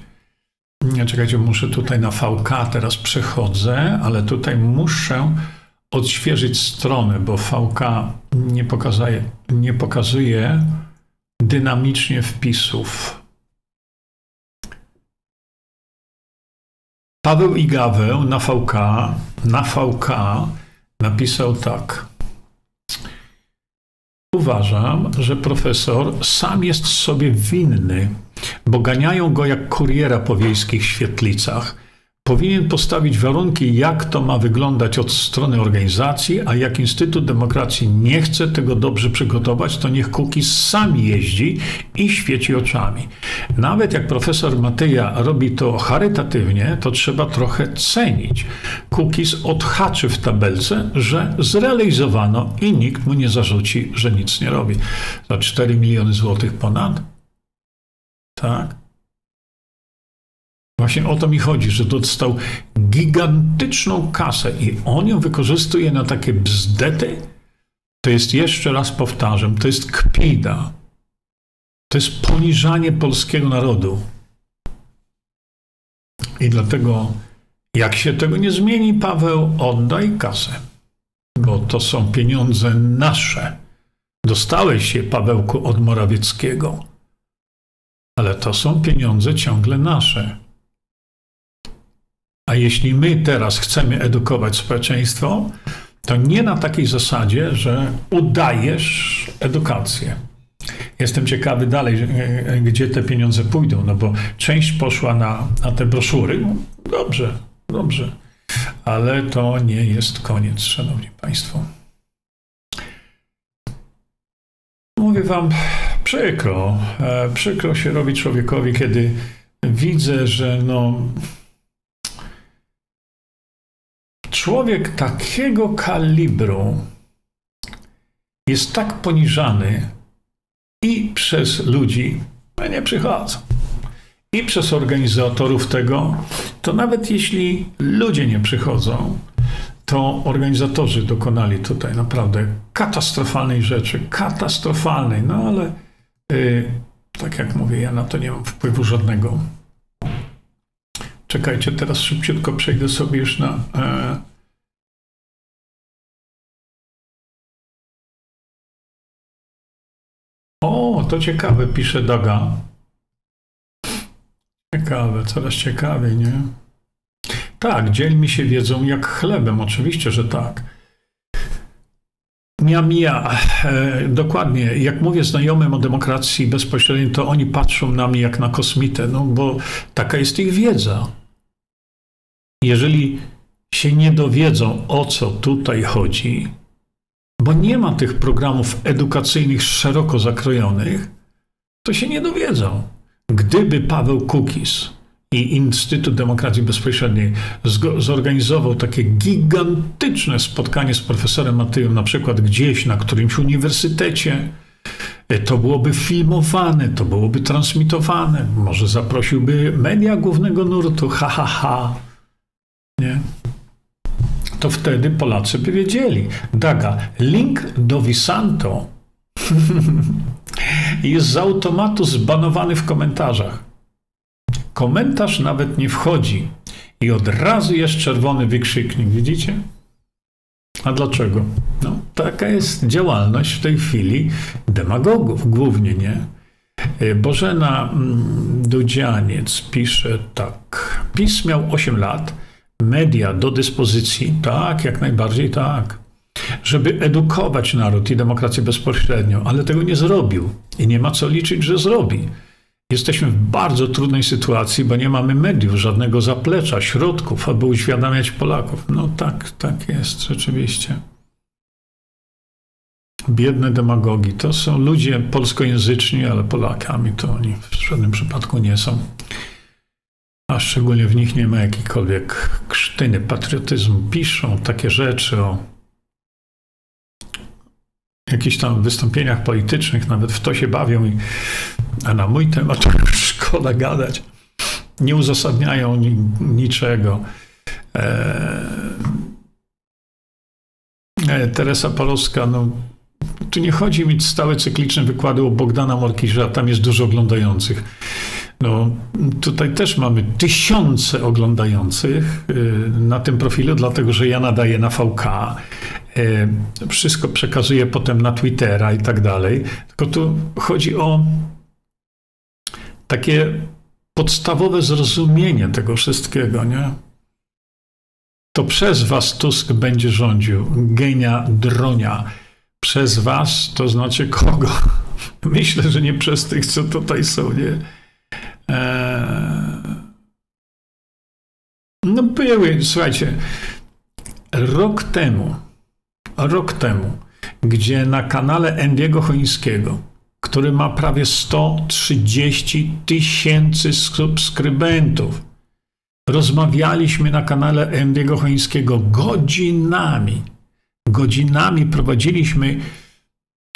Czekajcie, muszę tutaj na VK teraz przechodzę, ale tutaj muszę odświeżyć stronę, bo VK nie pokazuje, nie pokazuje dynamicznie wpisów. Paweł Igaweł na VK, na VK napisał tak. Uważam, że profesor sam jest sobie winny, bo ganiają go jak kuriera po wiejskich świetlicach powinien postawić warunki, jak to ma wyglądać od strony organizacji, a jak Instytut Demokracji nie chce tego dobrze przygotować, to niech Kukiz sam jeździ i świeci oczami. Nawet jak profesor Matyja robi to charytatywnie, to trzeba trochę cenić. Kukiz odhaczy w tabelce, że zrealizowano i nikt mu nie zarzuci, że nic nie robi. Za 4 miliony złotych ponad? Tak. Właśnie o to mi chodzi, że dostał gigantyczną kasę i on ją wykorzystuje na takie bzdety. To jest, jeszcze raz powtarzam, to jest kpida. To jest poniżanie polskiego narodu. I dlatego, jak się tego nie zmieni, Paweł, oddaj kasę. Bo to są pieniądze nasze. Dostałeś je, Pawełku, od Morawieckiego. Ale to są pieniądze ciągle nasze. A jeśli my teraz chcemy edukować społeczeństwo, to nie na takiej zasadzie, że udajesz edukację. Jestem ciekawy dalej, e, gdzie te pieniądze pójdą, no bo część poszła na, na te broszury. No, dobrze, dobrze. Ale to nie jest koniec, szanowni państwo. Mówię wam, przykro, e, przykro się robi człowiekowi, kiedy widzę, że no, człowiek takiego kalibru jest tak poniżany i przez ludzi, a nie przychodzą, i przez organizatorów tego, to nawet jeśli ludzie nie przychodzą, to organizatorzy dokonali tutaj naprawdę katastrofalnej rzeczy, katastrofalnej, no ale yy, tak jak mówię, ja na to nie mam wpływu żadnego. Czekajcie, teraz szybciutko przejdę sobie już na. E... O, to ciekawe, pisze Daga. Ciekawe, coraz ciekawiej, nie? Tak, dzielmi się wiedzą jak chlebem, oczywiście, że tak. Mia, mia, e, dokładnie. Jak mówię znajomym o demokracji bezpośredniej, to oni patrzą na mnie jak na kosmitę, no bo taka jest ich wiedza. Jeżeli się nie dowiedzą, o co tutaj chodzi, bo nie ma tych programów edukacyjnych szeroko zakrojonych, to się nie dowiedzą. Gdyby Paweł Kukis i Instytut Demokracji Bezpośredniej zorganizował takie gigantyczne spotkanie z profesorem Matyją, na przykład gdzieś na którymś uniwersytecie, to byłoby filmowane, to byłoby transmitowane. Może zaprosiłby media głównego nurtu, ha, ha, ha. Nie? To wtedy Polacy by wiedzieli. Daga, link do Visanto jest z automatu zbanowany w komentarzach. Komentarz nawet nie wchodzi i od razu jest czerwony wykrzyknik, widzicie? A dlaczego? No, taka jest działalność w tej chwili demagogów głównie, nie? E, Bożena mm, Dudzianiec pisze tak. PiS miał 8 lat, media do dyspozycji, tak, jak najbardziej tak, żeby edukować naród i demokrację bezpośrednio, ale tego nie zrobił i nie ma co liczyć, że zrobi. Jesteśmy w bardzo trudnej sytuacji, bo nie mamy mediów, żadnego zaplecza, środków, aby uświadamiać Polaków. No tak, tak jest rzeczywiście. Biedne demagogi to są ludzie polskojęzyczni, ale Polakami to oni w żadnym przypadku nie są. A szczególnie w nich nie ma jakiejkolwiek krztyny patriotyzmu. Piszą takie rzeczy o jakichś tam wystąpieniach politycznych, nawet w to się bawią, i, a na mój temat szkoda gadać. Nie uzasadniają ni, niczego. E, e, Teresa Polowska, no, tu nie chodzi mi stałe cykliczne wykłady o Bogdana Morkisza, tam jest dużo oglądających. No, tutaj też mamy tysiące oglądających y, na tym profilu, dlatego że ja nadaję na VK. Y, wszystko przekazuję potem na Twittera i tak dalej. Tylko tu chodzi o takie podstawowe zrozumienie tego wszystkiego, nie? To przez was Tusk będzie rządził. Genia dronia. Przez was to znaczy kogo? Myślę, że nie przez tych, co tutaj są, nie? Eee, no były, słuchajcie, rok temu, rok temu, gdzie na kanale Endiego Chońskiego, który ma prawie 130 tysięcy subskrybentów, rozmawialiśmy na kanale Endiego Chońskiego godzinami. Godzinami prowadziliśmy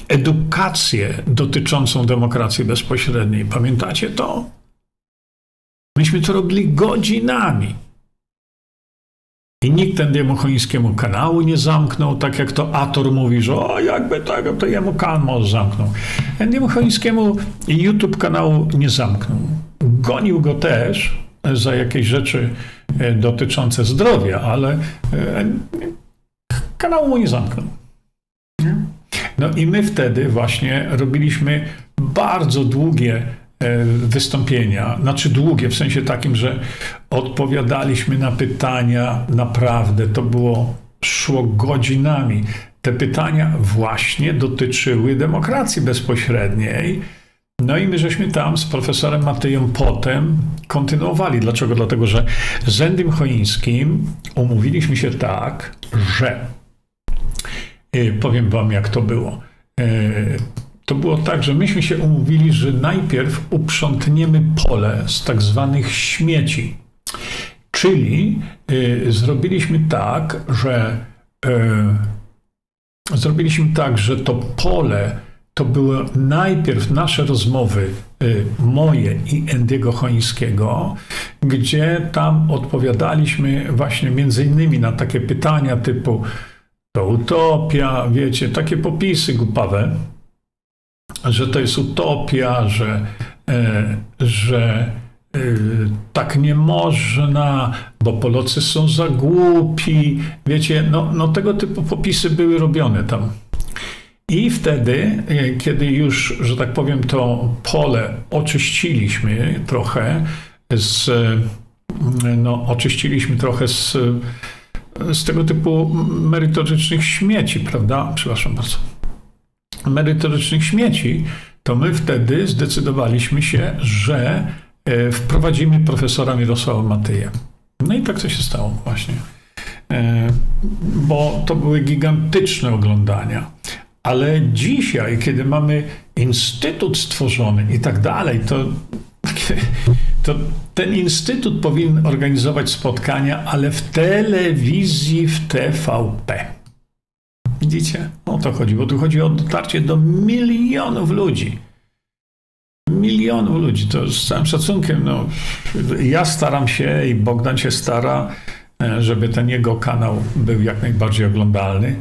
edukację dotyczącą demokracji bezpośredniej. Pamiętacie to? Myśmy to robili godzinami. I nikt temu chońskiemu kanału nie zamknął, tak jak to Ator mówi, że o, jakby tego, to jemu kanał zamknął. Temu chońskiemu YouTube kanału nie zamknął. Gonił go też za jakieś rzeczy e, dotyczące zdrowia, ale e, kanału mu nie zamknął. No i my wtedy właśnie robiliśmy bardzo długie wystąpienia, znaczy długie, w sensie takim, że odpowiadaliśmy na pytania naprawdę, to było, szło godzinami. Te pytania właśnie dotyczyły demokracji bezpośredniej. No i my żeśmy tam z profesorem Matejem potem kontynuowali. Dlaczego? Dlatego, że z Endym Choińskim umówiliśmy się tak, że e, powiem wam jak to było e, to było tak, że myśmy się umówili, że najpierw uprzątniemy pole z tak zwanych śmieci. Czyli y, zrobiliśmy tak, że y, zrobiliśmy tak, że to pole to były najpierw nasze rozmowy, y, moje i Endiego Chońskiego, gdzie tam odpowiadaliśmy właśnie między innymi na takie pytania typu to utopia, wiecie, takie popisy głupawe że to jest utopia, że, e, że e, tak nie można, bo Polacy są za głupi. Wiecie, no, no tego typu popisy były robione tam. I wtedy, e, kiedy już, że tak powiem, to pole oczyściliśmy trochę z, no, oczyściliśmy trochę z, z tego typu merytorycznych śmieci, prawda? Przepraszam bardzo merytorycznych śmieci, to my wtedy zdecydowaliśmy się, że e, wprowadzimy profesora Mirosława Matyja. No i tak to się stało właśnie. E, bo to były gigantyczne oglądania. Ale dzisiaj, kiedy mamy instytut stworzony i tak dalej, to, to ten instytut powinien organizować spotkania, ale w telewizji, w TVP. Widzicie? O to chodzi, bo tu chodzi o dotarcie do milionów ludzi. Milionów ludzi, to z całym szacunkiem. No, ja staram się i Bogdan się stara, e, żeby ten jego kanał był jak najbardziej oglądalny,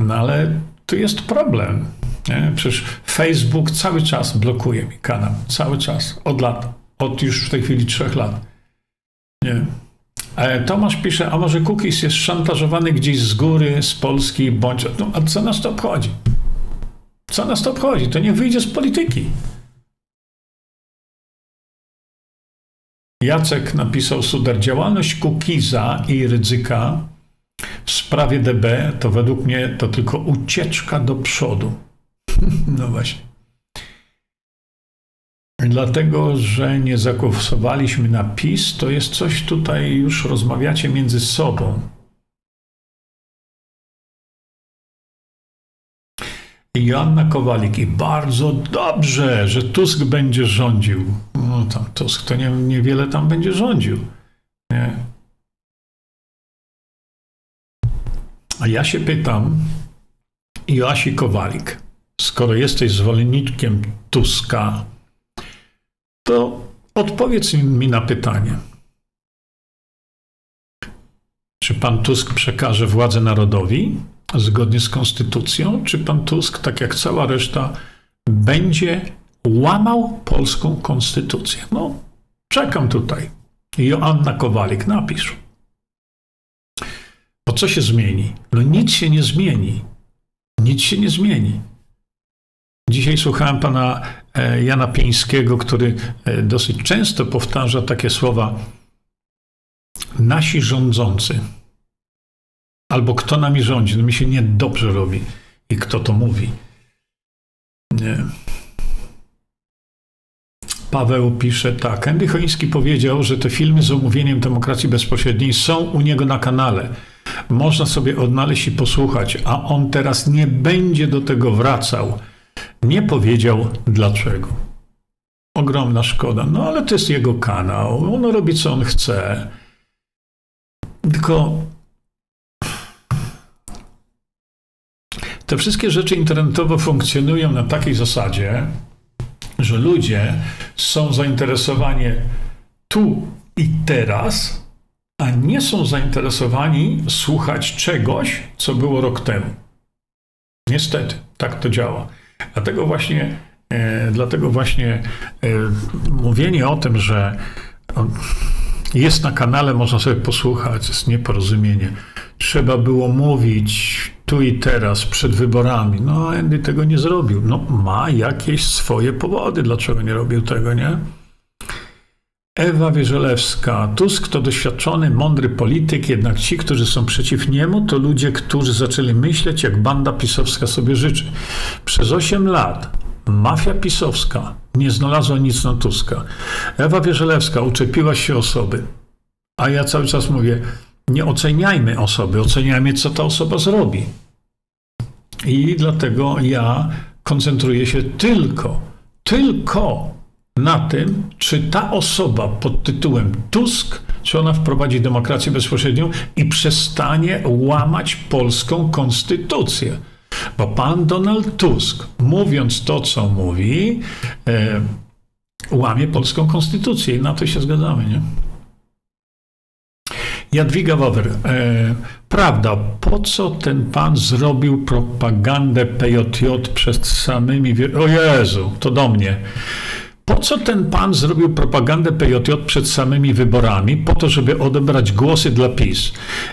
no ale tu jest problem. Nie? Przecież Facebook cały czas blokuje mi kanał, cały czas, od lat, od już w tej chwili trzech lat. Nie? E, Tomasz pisze, a może Cookies jest szantażowany gdzieś z góry, z Polski, bądź... No, a co nas to obchodzi? Co nas to obchodzi? To niech wyjdzie z polityki. Jacek napisał Suder, działalność Kukiza i Rydzyka w sprawie DB to według mnie to tylko ucieczka do przodu. no właśnie. Dlatego, że nie zagłosowaliśmy na PiS, to jest coś tutaj już rozmawiacie między sobą. Joanna Kowalik i bardzo dobrze, że Tusk będzie rządził. No tam Tusk to nie, niewiele tam będzie rządził. Nie. A ja się pytam, Joasi Kowalik, skoro jesteś zwolennikiem Tuska, to odpowiedz mi na pytanie. Czy pan Tusk przekaże władzę narodowi zgodnie z konstytucją, czy pan Tusk, tak jak cała reszta, będzie łamał polską konstytucję? No, czekam tutaj. Joanna Kowalik, napisz. Bo co się zmieni? No nic się nie zmieni. Nic się nie zmieni. Dzisiaj słuchałem pana Jana Pieńskiego, który e, dosyć często powtarza takie słowa nasi rządzący. Albo kto nami rządzi. No mi się niedobrze robi. I kto to mówi. Nie. Paweł pisze tak. Andy Choiński powiedział, że te filmy z omówieniem demokracji bezpośredniej są u niego na kanale. Można sobie odnaleźć i posłuchać, a on teraz nie będzie do tego wracał. Nie powiedział dlaczego. Ogromna szkoda. No ale to jest jego kanał. On robi co on chce. Tylko te wszystkie rzeczy internetowe funkcjonują na takiej zasadzie, że ludzie są zainteresowani tu i teraz, a nie są zainteresowani słuchać czegoś, co było rok temu. Niestety, tak to działa. Dlatego właśnie, e, dlatego właśnie e, mówienie o tym, że jest na kanale, można sobie posłuchać, jest nieporozumienie. Trzeba było mówić tu i teraz, przed wyborami. No, Andy tego nie zrobił. No, ma jakieś swoje powody, dlaczego nie robił tego, nie? Ewa Wierzelewska. Tusk to doświadczony, mądry polityk, jednak ci, którzy są przeciw niemu, to ludzie, którzy zaczęli myśleć, jak banda pisowska sobie życzy. Przez 8 lat mafia pisowska nie znalazła nic na Tuska. Ewa Wierzelewska uczepiła się osoby, a ja cały czas mówię, nie oceniajmy osoby, oceniajmy, co ta osoba zrobi. I dlatego ja koncentruję się tylko, tylko na tym, czy ta osoba pod tytułem Tusk, czy ona wprowadzi demokrację bezpośrednią i przestanie łamać polską konstytucję. Bo pan Donald Tusk, mówiąc to, co mówi, e, łamie polską konstytucję i na to się zgadzamy, nie? Jadwiga Wower, e, prawda, po co ten pan zrobił propagandę PJJ przed samymi... O Jezu, to do mnie. Po co ten pan zrobił propagandę PJJ przed samymi wyborami? Po to, żeby odebrać głosy dla PiS.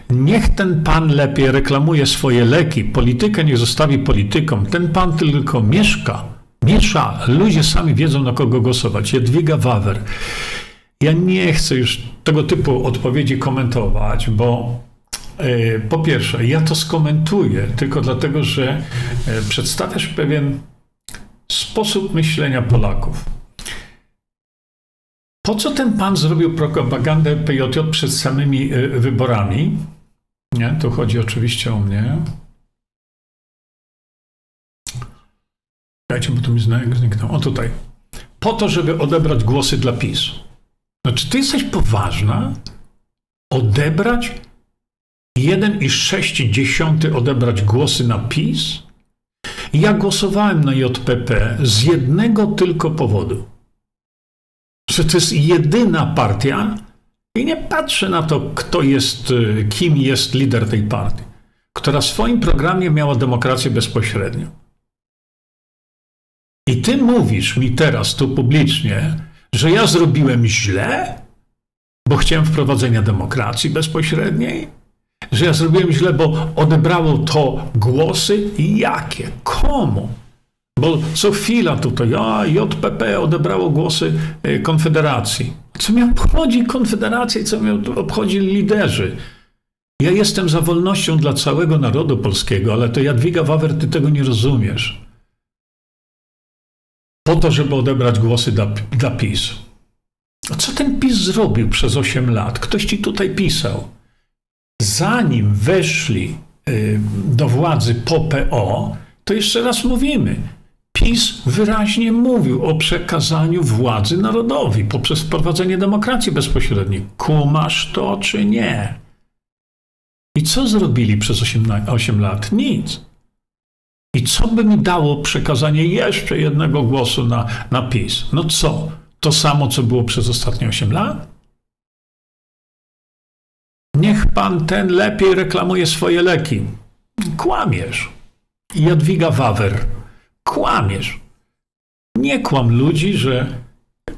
Niech ten pan lepiej reklamuje swoje leki. Politykę niech zostawi politykom. Ten pan tylko mieszka, miesza. Ludzie sami wiedzą, na kogo głosować. Jadwiga Wawer. Ja nie chcę już tego typu odpowiedzi komentować, bo e, po pierwsze, ja to skomentuję tylko dlatego, że e, przedstawiasz pewien sposób myślenia Polaków. Po co ten pan zrobił propagandę PJJ przed samymi e, wyborami? Nie, tu chodzi oczywiście o mnie. Dajcie, bo to mi zniknął. O tutaj. Po to, żeby odebrać głosy dla PiS. No, czy ty jesteś poważna? Odebrać 1,6 odebrać głosy na PiS? Ja głosowałem na JPP z jednego tylko powodu że to jest jedyna partia i nie patrzę na to, kto jest, y, kim jest lider tej partii, która w swoim programie miała demokrację bezpośrednią. I ty mówisz mi teraz tu publicznie, że ja zrobiłem źle, bo chciałem wprowadzenia demokracji bezpośredniej? Że ja zrobiłem źle, bo odebrało to głosy? Jakie? Komu? Bo co chwila tutaj, a JPP odebrało głosy e, Konfederacji. Co mnie obchodzi Konfederacja i co mnie obchodzi liderzy? Ja jestem za wolnością dla całego narodu polskiego, ale to Jadwiga Wawer, ty tego nie rozumiesz. Po to, żeby odebrać głosy dla, dla PiS. A co ten PiS zrobił przez 8 lat? Ktoś ci tutaj pisał. Zanim weszli y, do władzy po PO, to jeszcze raz mówimy, PiS wyraźnie mówił o przekazaniu władzy narodowi poprzez wprowadzenie demokracji bezpośredniej. Kumasz to czy nie? I co zrobili przez 8, 8 lat? Nic. I co by mi dało przekazanie jeszcze jednego głosu na, na PiS? No co? To samo, co było przez ostatnie 8 lat? Niech pan ten lepiej reklamuje swoje leki. Kłamiesz. Jadwiga Wawer. Kłamiesz. Nie kłam ludzi, że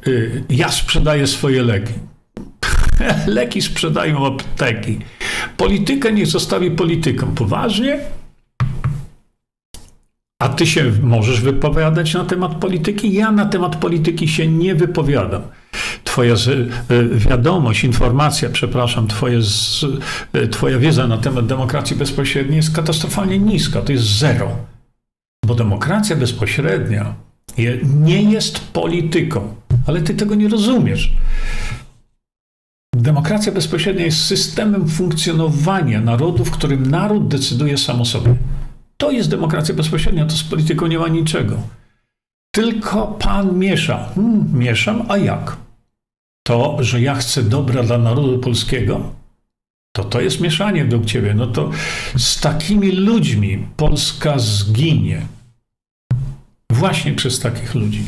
y, ja sprzedaję swoje leki. Leki sprzedają apteki. Politykę niech zostawi politykom. Poważnie? A ty się możesz wypowiadać na temat polityki? Ja na temat polityki się nie wypowiadam. Twoja y, wiadomość, informacja, przepraszam, twoje, y, twoja wiedza na temat demokracji bezpośredniej jest katastrofalnie niska. To jest zero. Bo demokracja bezpośrednia nie jest polityką. Ale ty tego nie rozumiesz. Demokracja bezpośrednia jest systemem funkcjonowania narodu, w którym naród decyduje sam o sobie. To jest demokracja bezpośrednia, to z polityką nie ma niczego. Tylko pan miesza. Hmm, mieszam, a jak? To, że ja chcę dobra dla narodu polskiego, to to jest mieszanie według ciebie. No to z takimi ludźmi Polska zginie. Właśnie przez takich ludzi.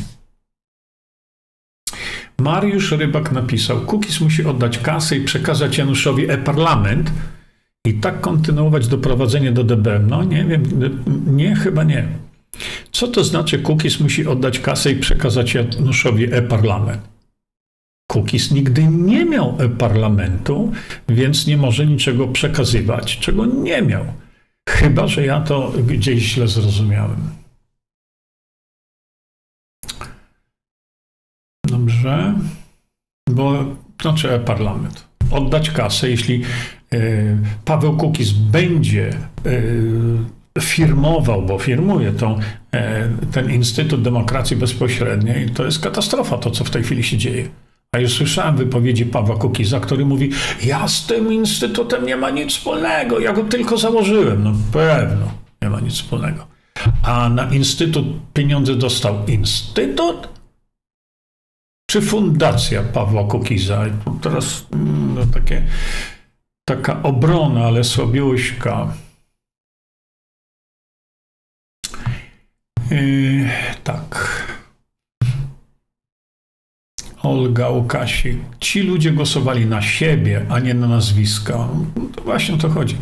Mariusz Rybak napisał: Kukis musi oddać kasę i przekazać Januszowi e-parlament i tak kontynuować doprowadzenie do DBM. No nie wiem, nie, chyba nie. Co to znaczy Kukis musi oddać kasę i przekazać Januszowi e-parlament? Kukis nigdy nie miał e-parlamentu, więc nie może niczego przekazywać, czego nie miał. Chyba, że ja to gdzieś źle zrozumiałem. Bo znaczy e-parlament. Oddać kasę, jeśli e, Paweł Kukiz będzie e, firmował, bo firmuje tą, e, ten Instytut Demokracji Bezpośredniej, to jest katastrofa to, co w tej chwili się dzieje. A już słyszałem wypowiedzi Pawła Kukiza, który mówi, ja z tym instytutem nie ma nic wspólnego, ja go tylko założyłem. No pewno, nie ma nic wspólnego. A na instytut pieniądze dostał instytut, czy fundacja Pawła Kukiza? Teraz mm, no, takie, taka obrona, ale słabiuśka. Yy, tak. Olga Łukasik. Ci ludzie głosowali na siebie, a nie na nazwiska. To właśnie o to chodzi.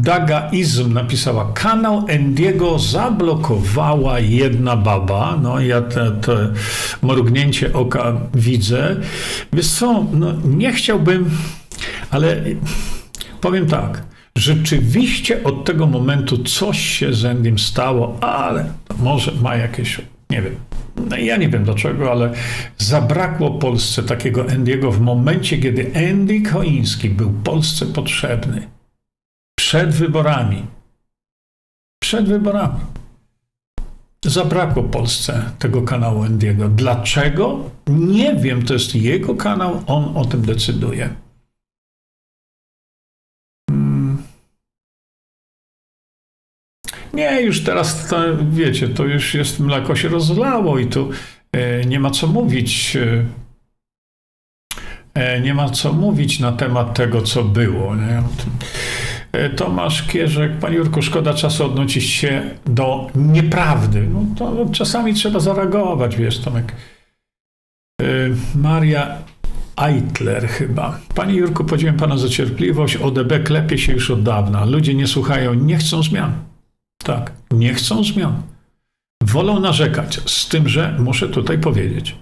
Dagaizm napisała, kanał Endiego zablokowała jedna baba. No ja te, te mrugnięcie oka widzę. Wiesz co, no, nie chciałbym, ale powiem tak. Rzeczywiście od tego momentu coś się z Endym stało, ale może ma jakieś, nie wiem, no ja nie wiem dlaczego, ale zabrakło Polsce takiego Endiego w momencie, kiedy Andy Koiński był Polsce potrzebny przed wyborami. Przed wyborami. Zabrakło Polsce tego kanału Endiego. Dlaczego? Nie wiem, to jest jego kanał, on o tym decyduje. Hmm. Nie, już teraz, to, wiecie, to już jest, mleko się rozlało i tu e, nie ma co mówić. E, e nie ma co mówić na temat tego, co było. Nie? Tomasz Kierzek, Panie Jurku, szkoda czasu odnosić się do nieprawdy. No to czasami trzeba zareagować, wiesz, Tomek. E, Maria Eitler chyba. Panie Jurku, podziwiam Pana za cierpliwość. ODB klepie się już od dawna. Ludzie nie słuchają, nie chcą zmian. Tak, nie chcą zmian. Wolą narzekać. Z tym, że muszę tutaj powiedzieć,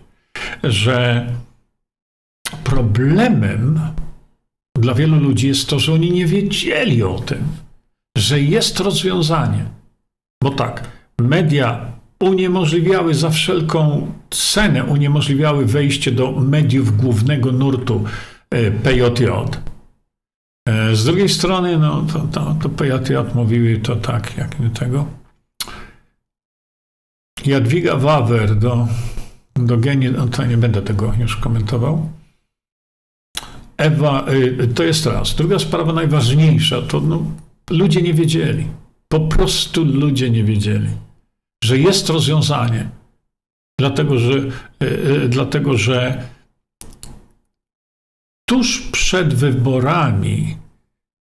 że problemem dla wielu ludzi jest to, że oni nie wiedzieli o tym, że jest rozwiązanie. Bo tak, media uniemożliwiały za wszelką cenę, uniemożliwiały wejście do mediów głównego nurtu e, PJJ. E, z drugiej strony, no, to, to, to PJJ mówiły to tak, jak nie tego. Jadwiga Wawer do, do geni, no to nie będę tego już komentował. Ewa, y, to jest raz. Druga sprawa najważniejsza, to no, ludzie nie wiedzieli. Po prostu ludzie nie wiedzieli, że jest rozwiązanie. Dlatego, że, y, y, dlatego, że tuż przed wyborami,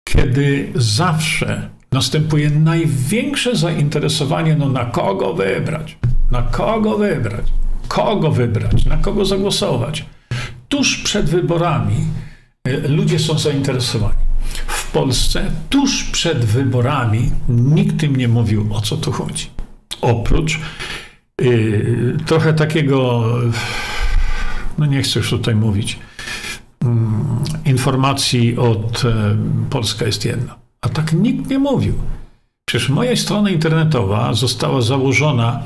kiedy zawsze następuje największe zainteresowanie, no na kogo wybrać, na kogo wybrać, kogo wybrać, na kogo zagłosować. Tuż przed wyborami ludzie są zainteresowani. W Polsce tuż przed wyborami nikt im nie mówił, o co tu chodzi. Oprócz yy, trochę takiego, no nie chcę już tutaj mówić, yy, informacji od yy, Polska jest jedna. A tak nikt nie mówił. Przecież moja strona internetowa została założona,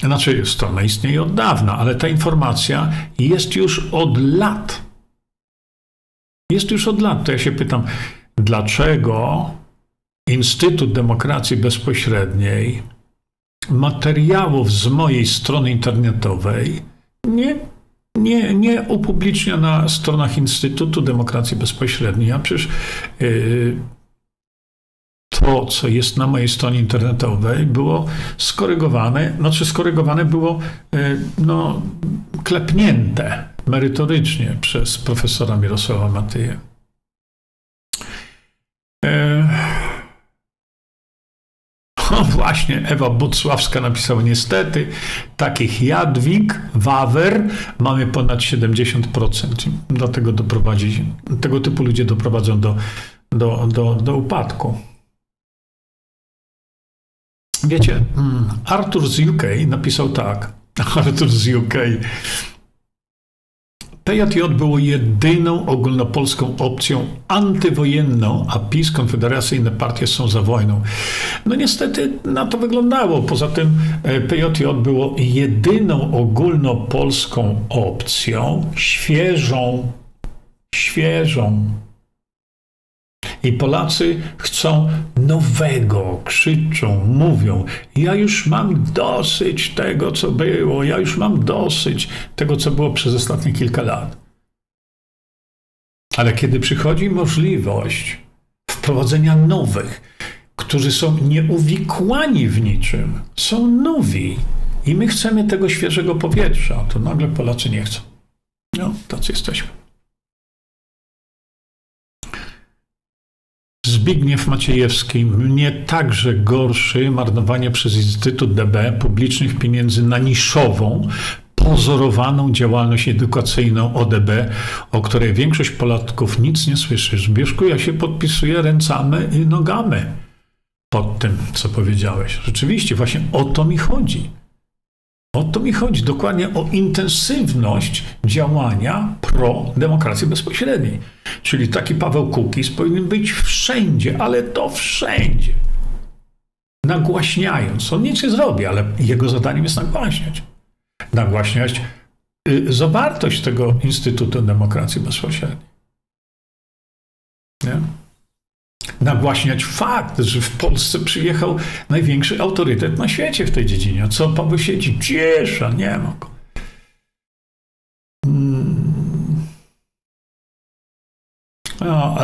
znaczy strona istnieje od dawna, ale ta informacja jest już od lat. Jest już od lat. To ja się pytam, dlaczego Instytut Demokracji Bezpośredniej materiałów z mojej strony internetowej nie, nie, nie upublicznia na stronach Instytutu Demokracji Bezpośredniej. A przecież yy, to, co jest na mojej stronie internetowej, było skorygowane, znaczy skorygowane było yy, no, klepnięte merytorycznie przez profesora Mirosława Matyję. E, o właśnie, Ewa Bucławska napisała, niestety, takich Jadwig, Wawer mamy ponad 70%. Dlatego doprowadzi, tego typu ludzie doprowadzą do, do, do, do upadku. Wiecie, mm, Arthur z UK napisał tak. Arthur z UK. PJJ było jedyną ogólnopolską opcją antywojenną, a PiS, konfederacyjne partie są za wojną. No niestety na to wyglądało. Poza tym e, PJJ było jedyną ogólnopolską opcją, świeżą, świeżą, i Polacy chcą nowego, krzyczą, mówią: Ja już mam dosyć tego, co było, ja już mam dosyć tego, co było przez ostatnie kilka lat. Ale kiedy przychodzi możliwość wprowadzenia nowych, którzy są nieuwikłani w niczym, są nowi i my chcemy tego świeżego powietrza, to nagle Polacy nie chcą. No, tacy jesteśmy. Zbigniew Maciejewski, mnie także gorszy marnowanie przez Instytut DB publicznych pieniędzy na niszową, pozorowaną działalność edukacyjną ODB, o której większość Polaków nic nie słyszy. Zbierzku, ja się podpisuję ręcami i nogami pod tym, co powiedziałeś. Rzeczywiście, właśnie o to mi chodzi. O to mi chodzi, dokładnie o intensywność działania pro demokracji bezpośredniej. Czyli taki Paweł Kukiz powinien być wszędzie, ale to wszędzie. Nagłaśniając. On nic nie zrobi, ale jego zadaniem jest nagłaśniać. Nagłaśniać y, zawartość tego Instytutu Demokracji Bezpośredniej. Nie? Nagłaśniać fakt, że w Polsce przyjechał największy autorytet na świecie w tej dziedzinie. Co Paweł siedzi? Ciesza, nie ma go. No,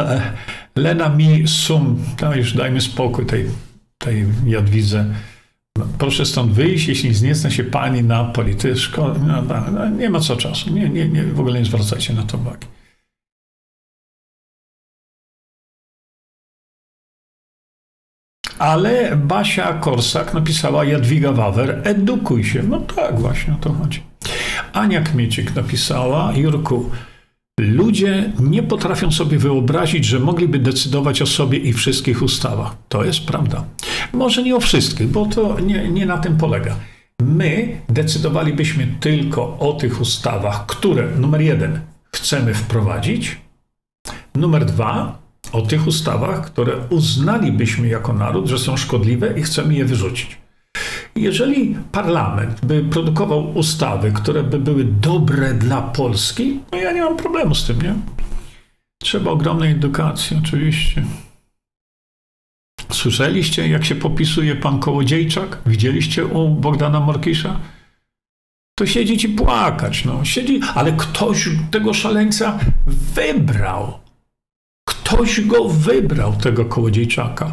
Lena mi sum, to już dajmy spokój tej, tej Jadwidze. Proszę stąd wyjść, jeśli zniecna się pani na polityczko. No, no, nie ma co czasu. Nie, nie, nie, w ogóle nie zwracajcie na to uwagi. Ale Basia Korsak napisała Jadwiga Wawer, edukuj się. No tak, właśnie o to chodzi. Ania Kmiecik napisała, Jurku, ludzie nie potrafią sobie wyobrazić, że mogliby decydować o sobie i wszystkich ustawach. To jest prawda. Może nie o wszystkich, bo to nie, nie na tym polega. My decydowalibyśmy tylko o tych ustawach, które, numer jeden, chcemy wprowadzić, numer dwa, o tych ustawach, które uznalibyśmy jako naród, że są szkodliwe i chcemy je wyrzucić. Jeżeli parlament by produkował ustawy, które by były dobre dla Polski, no ja nie mam problemu z tym, nie? Trzeba ogromnej edukacji, oczywiście. Słyszeliście, jak się popisuje pan Kołodziejczak? Widzieliście u Bogdana Morkisza? To siedzieć i płakać, no. Siedzi, ale ktoś tego szaleńca wybrał. Ktoś go wybrał, tego kołodziejczaka.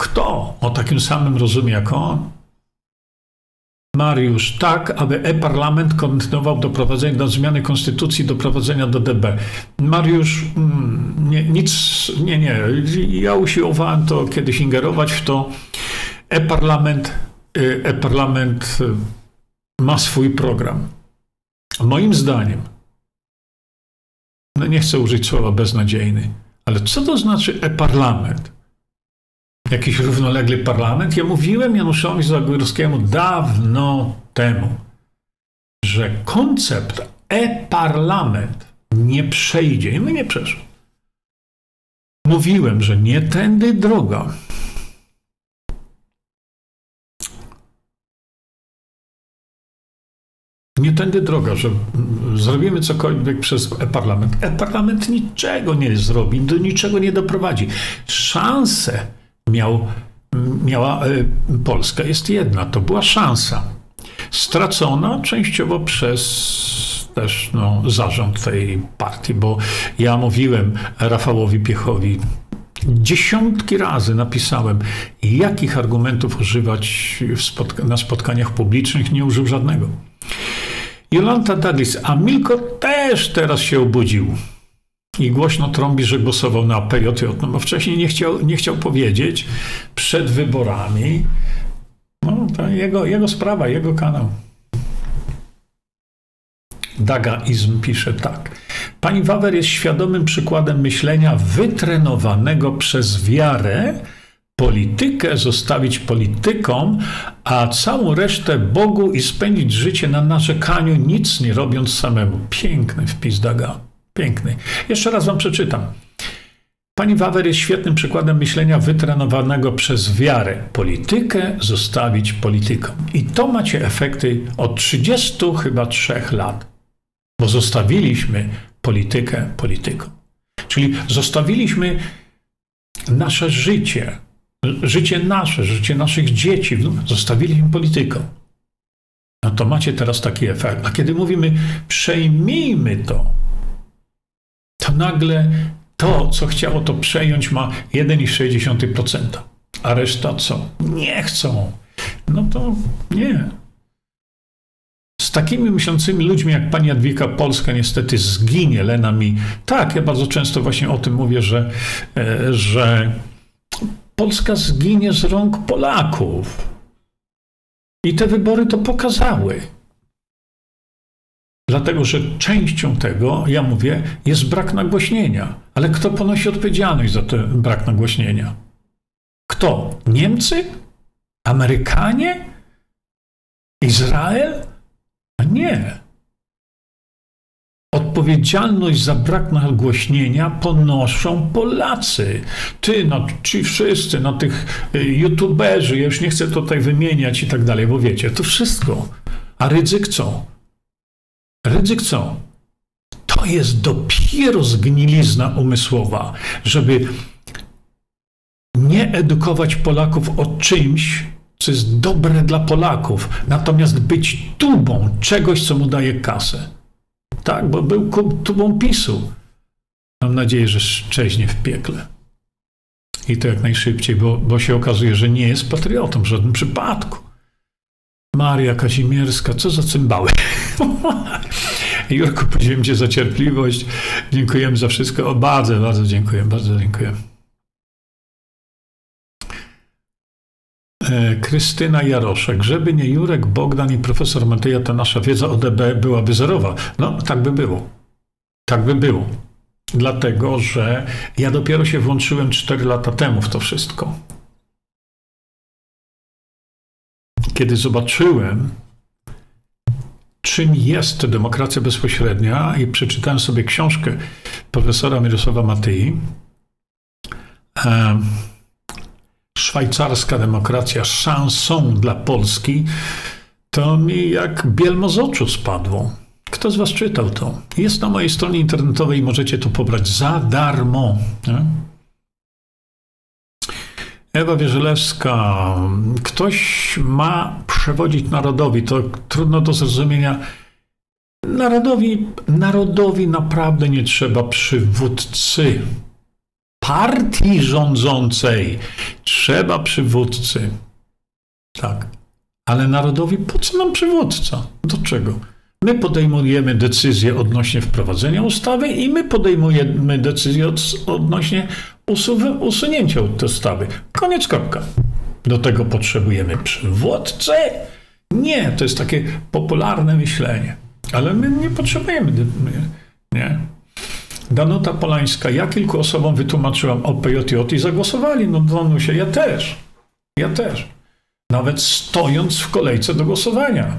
Kto o takim samym rozumie jak on? Mariusz, tak, aby e-parlament kontynuował doprowadzenie do zmiany konstytucji, doprowadzenia do DB. Mariusz, mm, nie, nic, nie, nie. Ja usiłowałem to kiedyś ingerować w to. E-parlament, y, e-parlament y, ma swój program. Moim zdaniem, no nie chcę użyć słowa beznadziejny, ale co to znaczy e-parlament? jakiś równoległy parlament. Ja mówiłem Januszowi Zagórskiemu dawno temu, że koncept e-parlament nie przejdzie. I my nie przeszł. Mówiłem, że nie tędy droga. Nie tędy droga, że zrobimy cokolwiek przez e-parlament. E-parlament niczego nie zrobi, do niczego nie doprowadzi. Szanse miał, miała e, Polska jest jedna. To była szansa. Stracona częściowo przez też no, zarząd tej partii, bo ja mówiłem Rafałowi Piechowi, dziesiątki razy napisałem, jakich argumentów używać spotka na spotkaniach publicznych, nie użył żadnego. Jolanta Douglas, a Milko też teraz się obudził i głośno trąbi, że głosował na PJJ, no bo wcześniej nie chciał, nie chciał powiedzieć przed wyborami. No, to jego, jego sprawa, jego kanał. Dagaizm pisze tak. Pani Wawer jest świadomym przykładem myślenia wytrenowanego przez wiarę, politykę zostawić politykom, a całą resztę Bogu i spędzić życie na narzekaniu, nic nie robiąc samemu. Piękny wpis Daga. Piękny. Jeszcze raz wam przeczytam. Pani Wawer jest świetnym przykładem myślenia wytrenowanego przez wiarę. Politykę zostawić politykom. I to macie efekty od 30 chyba 3 lat. Bo zostawiliśmy politykę politykom. Czyli zostawiliśmy nasze życie, życie nasze, życie naszych dzieci, zostawiliśmy politykom. No to macie teraz taki efekt. A kiedy mówimy przejmijmy to, to nagle to, co chciało to przejąć, ma 1,6%. A reszta co? Nie chcą. No to nie. Z takimi myślącymi ludźmi jak pani Jadwika Polska niestety zginie. Lena mi. Tak, ja bardzo często właśnie o tym mówię, że, e, że Polska zginie z rąk Polaków. I te wybory to pokazały. Dlatego, że częścią tego, ja mówię, jest brak nagłośnienia. Ale kto ponosi odpowiedzialność za ten brak nagłośnienia? Kto? Niemcy? Amerykanie? Izrael? Nie. Odpowiedzialność za brak nagłośnienia ponoszą Polacy. Ty, no, ci wszyscy, no tych y, youtuberzy, ja już nie chcę tutaj wymieniać i tak dalej, bo wiecie, to wszystko. A ryzyk co? Ryzyk co? To jest dopiero zgnilizna umysłowa, żeby nie edukować Polaków o czymś, co jest dobre dla Polaków, natomiast być tubą czegoś, co mu daje kasę. Tak, bo był tubą PiSu. Mam nadzieję, że szczeźnie w piekle. I to jak najszybciej, bo, bo się okazuje, że nie jest patriotą w żadnym przypadku. Maria Kazimierska, co za cymbały. Jurku, podziękuję Ci za cierpliwość. Dziękujemy za wszystko. O, bardzo, bardzo dziękuję, bardzo dziękuję. Krystyna Jaroszek. Żeby nie Jurek, Bogdan i profesor Mateja, to nasza wiedza o DB byłaby zerowa. No, tak by było. Tak by było. Dlatego, że ja dopiero się włączyłem 4 lata temu w to wszystko. Kiedy zobaczyłem, czym jest demokracja bezpośrednia i przeczytałem sobie książkę profesora Mirosława Matyi. Szwajcarska demokracja szansą dla Polski, to mi jak bielmo z oczu spadło. Kto z Was czytał to? Jest na mojej stronie internetowej możecie to pobrać za darmo. Nie? Ewa Wierzylewska. Ktoś ma przewodzić narodowi. To trudno do zrozumienia. Narodowi, narodowi naprawdę nie trzeba przywódcy. Partii rządzącej trzeba przywódcy. Tak. Ale narodowi po co nam przywódca? Do czego? My podejmujemy decyzję odnośnie wprowadzenia ustawy i my podejmujemy decyzję od, odnośnie usunięcia od ustawy. Koniec kropka. Do tego potrzebujemy przywódcę? Nie, to jest takie popularne myślenie. Ale my nie potrzebujemy. Nie. Danuta Polańska, ja kilku osobom wytłumaczyłam o PJJ i zagłosowali. No, Danusia, ja też. Ja też. Nawet stojąc w kolejce do głosowania.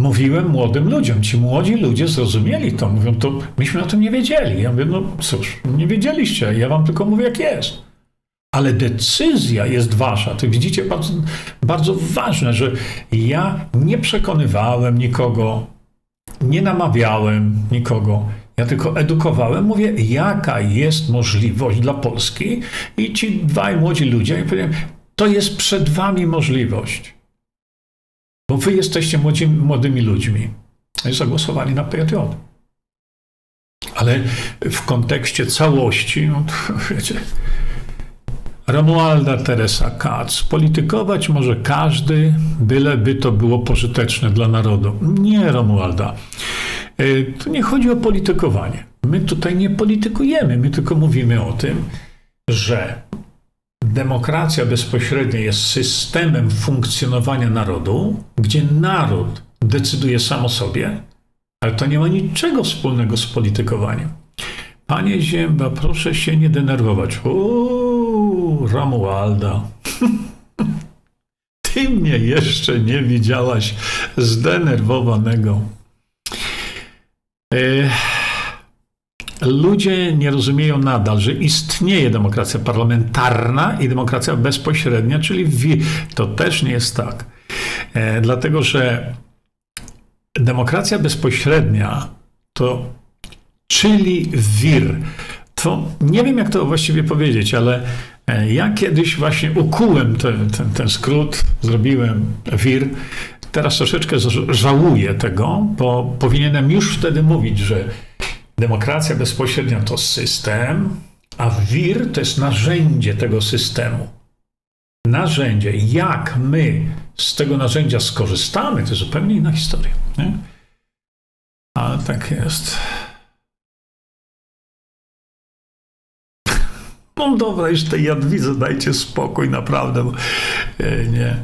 Mówiłem młodym ludziom. Ci młodzi ludzie zrozumieli to. Mówią, to myśmy o tym nie wiedzieli. Ja mówię, no cóż, nie wiedzieliście. Ja wam tylko mówię, jak jest. Ale decyzja jest wasza. To widzicie, bardzo, bardzo ważne, że ja nie przekonywałem nikogo, nie namawiałem nikogo. Ja tylko edukowałem, mówię, jaka jest możliwość dla Polski. I ci dwaj młodzi ludzie, powiem, to jest przed wami możliwość. Bo wy jesteście młodzi, młodymi ludźmi. I zagłosowali na PJJ. Ale w kontekście całości, no to wiecie, Romualda Teresa Katz. Politykować może każdy, byleby to było pożyteczne dla narodu. Nie, Romualda. E, tu nie chodzi o politykowanie. My tutaj nie politykujemy, my tylko mówimy o tym, że demokracja bezpośrednia jest systemem funkcjonowania narodu, gdzie naród decyduje sam o sobie, ale to nie ma niczego wspólnego z politykowaniem. Panie Zięba, proszę się nie denerwować. Uuu, Romualda. Ty mnie jeszcze nie widziałaś zdenerwowanego. Ludzie nie rozumieją nadal, że istnieje demokracja parlamentarna i demokracja bezpośrednia, czyli to też nie jest tak. E, dlatego, że demokracja bezpośrednia to czyli wir. To nie wiem, jak to właściwie powiedzieć, ale e, ja kiedyś właśnie ukułem ten, ten, ten skrót, zrobiłem wir. Teraz troszeczkę żałuję tego, bo powinienem już wtedy mówić, że demokracja bezpośrednia to system, a wir to jest narzędzie tego systemu. Narzędzie. Jak my z tego narzędzia skorzystamy, to zupełnie inna historia. Nie? Ale tak jest. No dobra, już tej dajcie spokój, naprawdę, bo e, nie.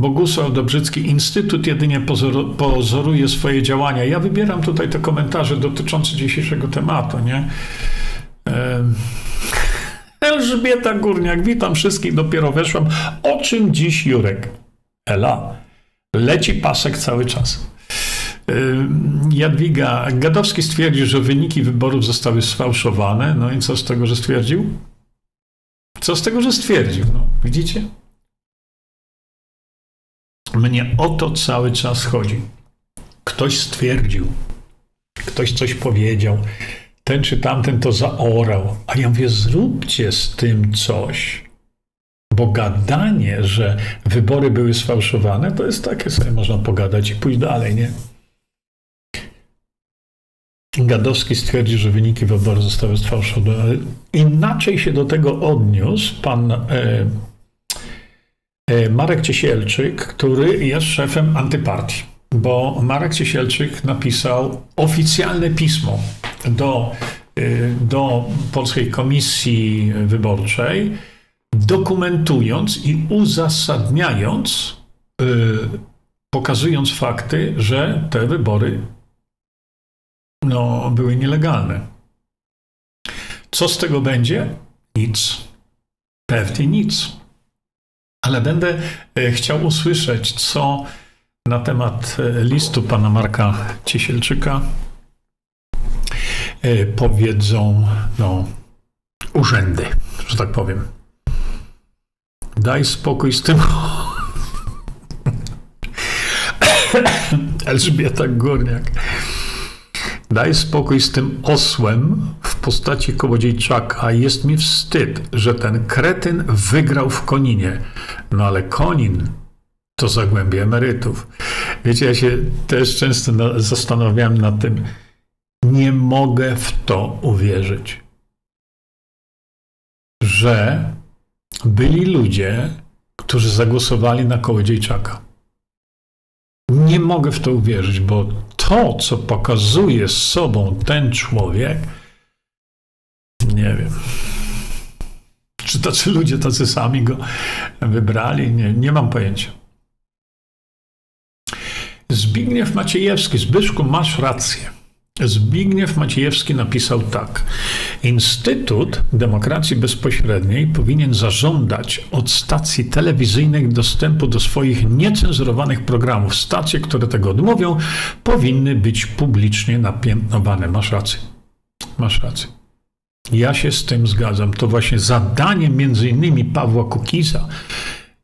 Bogusław Dobrzycki, Instytut jedynie pozoru, pozoruje swoje działania. Ja wybieram tutaj te komentarze dotyczące dzisiejszego tematu, nie? Elżbieta Górniak, witam wszystkich, dopiero weszłam. O czym dziś Jurek? Ela, leci pasek cały czas. Jadwiga Gadowski stwierdził, że wyniki wyborów zostały sfałszowane. No i co z tego, że stwierdził? Co z tego, że stwierdził? No, widzicie? Mnie o to cały czas chodzi. Ktoś stwierdził, ktoś coś powiedział, ten czy tamten to zaorał, a ja mówię, zróbcie z tym coś. Bo gadanie, że wybory były sfałszowane, to jest takie sobie można pogadać i pójść dalej, nie? Gadowski stwierdził, że wyniki wyborów zostały sfałszowane. Inaczej się do tego odniósł pan e, Marek Ciesielczyk, który jest szefem antypartii. Bo Marek Ciesielczyk napisał oficjalne pismo do, e, do Polskiej Komisji Wyborczej, dokumentując i uzasadniając, e, pokazując fakty, że te wybory no, były nielegalne. Co z tego będzie? Nic. Pewnie nic. Ale będę e, chciał usłyszeć, co na temat e, listu pana Marka Ciesielczyka e, powiedzą no, urzędy, że tak powiem. Daj spokój z tym. Elżbieta Górniak. Daj spokój z tym osłem w postaci Kołodziejczaka. Jest mi wstyd, że ten kretyn wygrał w Koninie. No ale Konin to zagłębie emerytów. Wiecie, ja się też często zastanawiałem nad tym. Nie mogę w to uwierzyć. że byli ludzie, którzy zagłosowali na Kołodziejczaka. Nie mogę w to uwierzyć, bo to, co pokazuje z sobą ten człowiek, nie wiem. Czy tacy ludzie, tacy sami go wybrali? Nie, nie mam pojęcia. Zbigniew Maciejewski, Zbyszku, masz rację. Zbigniew Maciejewski napisał tak. Instytut Demokracji Bezpośredniej powinien zażądać od stacji telewizyjnych dostępu do swoich niecenzurowanych programów. Stacje, które tego odmówią, powinny być publicznie napiętnowane. Masz rację. Masz rację. Ja się z tym zgadzam. To właśnie zadanie między innymi Pawła Kukiza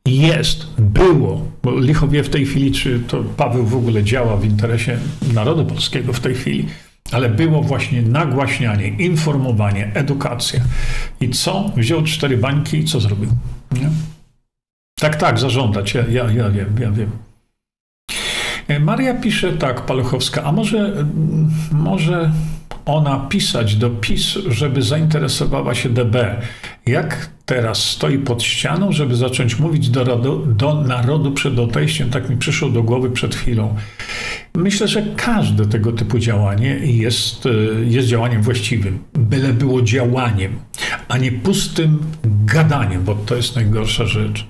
jest, było, bo licho wie w tej chwili, czy to Paweł w ogóle działa w interesie narodu polskiego w tej chwili, ale było właśnie nagłaśnianie, informowanie, edukacja. I co? Wziął cztery bańki i co zrobił? Nie? Tak, tak, zażądać. Ja, ja, ja wiem, ja wiem. E, Maria pisze tak, Paluchowska, a może, może ona pisać do PiS, żeby zainteresowała się DB. Jak teraz stoi pod ścianą, żeby zacząć mówić do, do narodu przed odejściem, tak mi przyszło do głowy przed chwilą. Myślę, że każde tego typu działanie jest, e, jest działaniem właściwym, byle było działaniem, a nie pustym gadaniem, bo to jest najgorsza rzecz.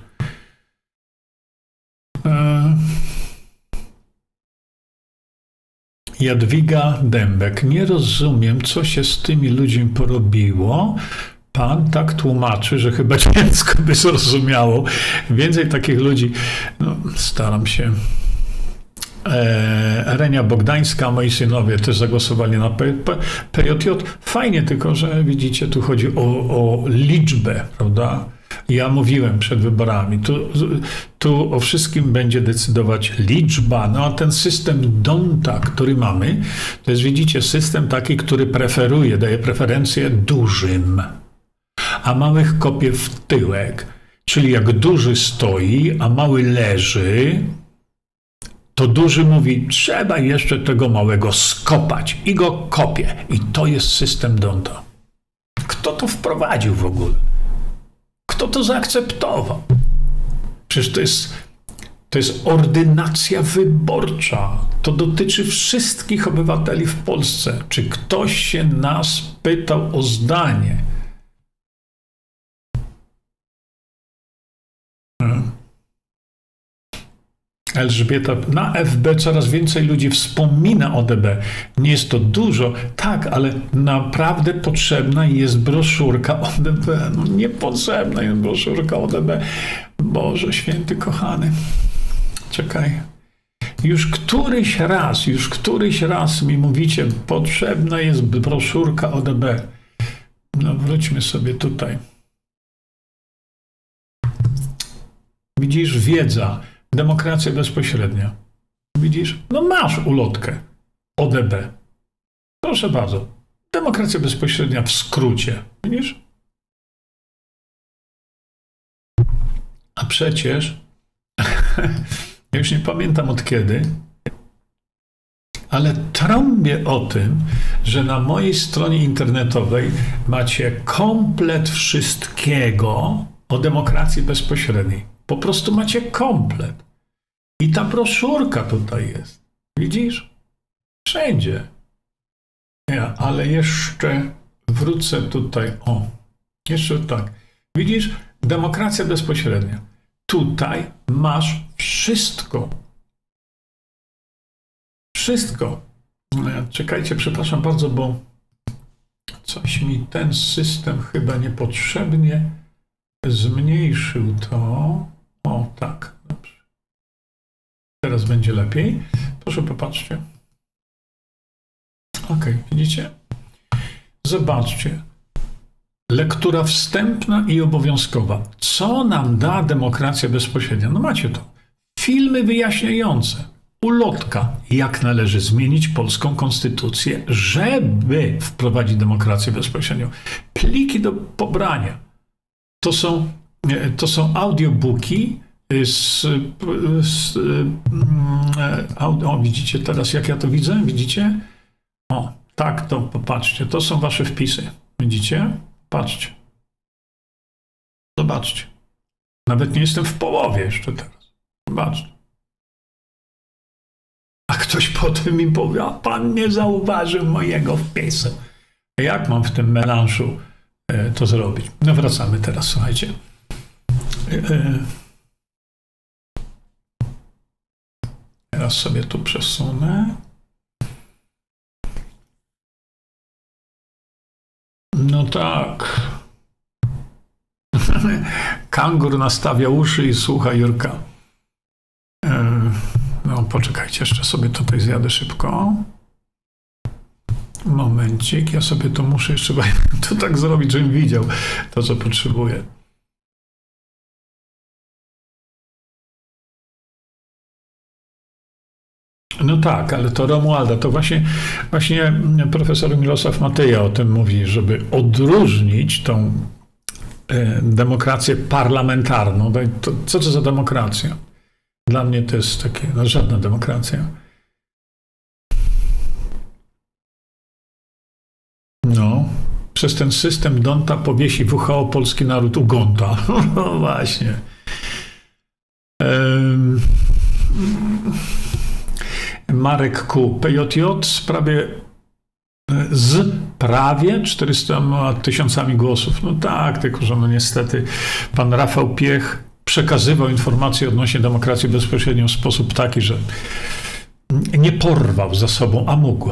E, Jadwiga Dębek. Nie rozumiem, co się z tymi ludźmi porobiło. Pan tak tłumaczy, że chyba dziecko by zrozumiało. Więcej takich ludzi, no, staram się. E, Renia Bogdańska, moi synowie też zagłosowali na PJJ. Fajnie, tylko że widzicie, tu chodzi o, o liczbę, prawda? Ja mówiłem przed wyborami, tu, tu o wszystkim będzie decydować liczba. No a ten system Donta, który mamy, to jest, widzicie, system taki, który preferuje, daje preferencję dużym, a małych kopie w tyłek. Czyli jak duży stoi, a mały leży, to duży mówi, trzeba jeszcze tego małego skopać i go kopie. I to jest system Donta. Kto to wprowadził w ogóle? Kto to zaakceptował? Przecież to jest, to jest ordynacja wyborcza. To dotyczy wszystkich obywateli w Polsce. Czy ktoś się nas pytał o zdanie? Elżbieta, na FB coraz więcej ludzi wspomina o DB. Nie jest to dużo, tak, ale naprawdę potrzebna jest broszurka o DB. No niepotrzebna jest broszurka o DB. Boże święty kochany. Czekaj. Już któryś raz, już któryś raz mi mówicie, potrzebna jest broszurka o DB. No wróćmy sobie tutaj. Widzisz, wiedza Demokracja bezpośrednia. Widzisz? No masz ulotkę. ODB. Proszę bardzo. Demokracja bezpośrednia w skrócie. Widzisz? A przecież, ja już nie pamiętam od kiedy, ale trąbię o tym, że na mojej stronie internetowej macie komplet wszystkiego o demokracji bezpośredniej. Po prostu macie komplet. I ta broszurka tutaj jest. Widzisz? Wszędzie. Ja, ale jeszcze wrócę tutaj. O, jeszcze tak. Widzisz? Demokracja bezpośrednia. Tutaj masz wszystko. Wszystko. Czekajcie, przepraszam bardzo, bo coś mi ten system chyba niepotrzebnie zmniejszył to. O, tak. Teraz będzie lepiej. Proszę popatrzcie. Ok, widzicie? Zobaczcie. Lektura wstępna i obowiązkowa. Co nam da demokracja bezpośrednia? No macie to. Filmy wyjaśniające. Ulotka, jak należy zmienić polską konstytucję, żeby wprowadzić demokrację bezpośrednią. Pliki do pobrania. To są, to są audiobooki z, z o, widzicie teraz, jak ja to widzę? Widzicie? O, tak, to popatrzcie. To są wasze wpisy. Widzicie? Patrzcie. Zobaczcie. Nawet nie jestem w połowie jeszcze teraz. Zobaczcie. A ktoś potem mi powie, a pan nie zauważył mojego wpisu. Jak mam w tym melanżu e, to zrobić? No wracamy teraz, słuchajcie. Teraz sobie tu przesunę. No tak. Kangur nastawia uszy i słucha Jurka. E, no, poczekajcie, jeszcze sobie tutaj zjadę szybko. Momencik, ja sobie to muszę jeszcze to tak zrobić, żebym widział to, co potrzebuję. No tak, ale to Romualda, to właśnie, właśnie profesor Milosław Mateja o tym mówi, żeby odróżnić tą e, demokrację parlamentarną. To, co to za demokracja? Dla mnie to jest takie, no żadna demokracja. No, przez ten system Donta powiesi WHO polski naród ugonta. No właśnie. Um, Marek Ku. PJJ w sprawie z prawie 400 tysiącami głosów. No tak, tylko że no niestety pan Rafał Piech przekazywał informacje odnośnie demokracji bezpośrednio w sposób taki, że nie porwał za sobą, a mógł.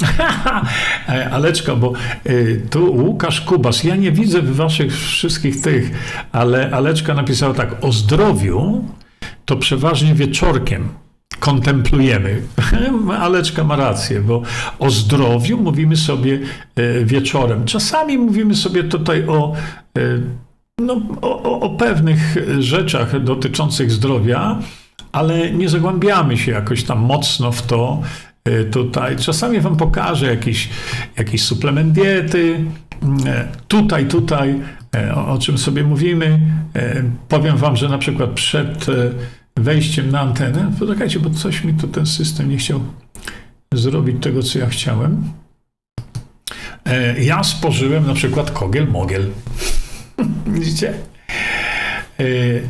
Aleczka, bo y, tu Łukasz Kubas, ja nie widzę waszych wszystkich tych, ale Aleczka napisała tak, o zdrowiu to przeważnie wieczorkiem kontemplujemy. Aleczka ma rację, bo o zdrowiu mówimy sobie y, wieczorem. Czasami mówimy sobie tutaj o y, no, o, o, pewnych rzeczach dotyczących zdrowia, ale nie zagłębiamy się jakoś tam mocno w to e, tutaj. Czasami wam pokażę jakiś, jakiś suplement diety, e, tutaj, tutaj, e, o, o czym sobie mówimy. Powiem wam, że na przykład przed wejściem na antenę, poczekajcie, bo coś mi tu ten system nie chciał zrobić tego, co ja chciałem. Ja spożyłem na przykład kogiel mogiel. Widzicie? Y,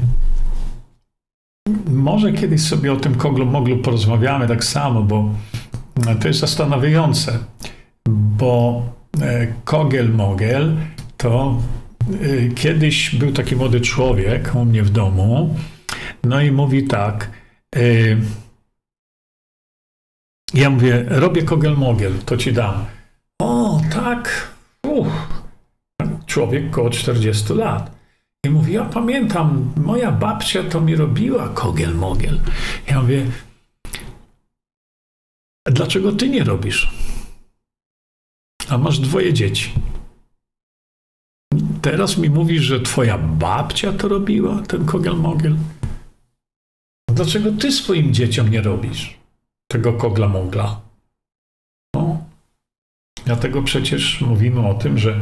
może kiedyś sobie o tym koglu moglu porozmawiamy tak samo, bo to jest zastanawiające, bo e, Kogel Mogel to e, kiedyś był taki młody człowiek u mnie w domu, no i mówi tak, e, ja mówię, robię Kogel Mogel, to ci dam. O, tak, uch, człowiek koło 40 lat. I mówi, ja pamiętam, moja babcia to mi robiła kogiel-mogiel. Ja mówię, dlaczego ty nie robisz? A masz dwoje dzieci. Teraz mi mówisz, że twoja babcia to robiła, ten kogiel-mogiel. Dlaczego ty swoim dzieciom nie robisz tego kogla-mogla? No, dlatego przecież mówimy o tym, że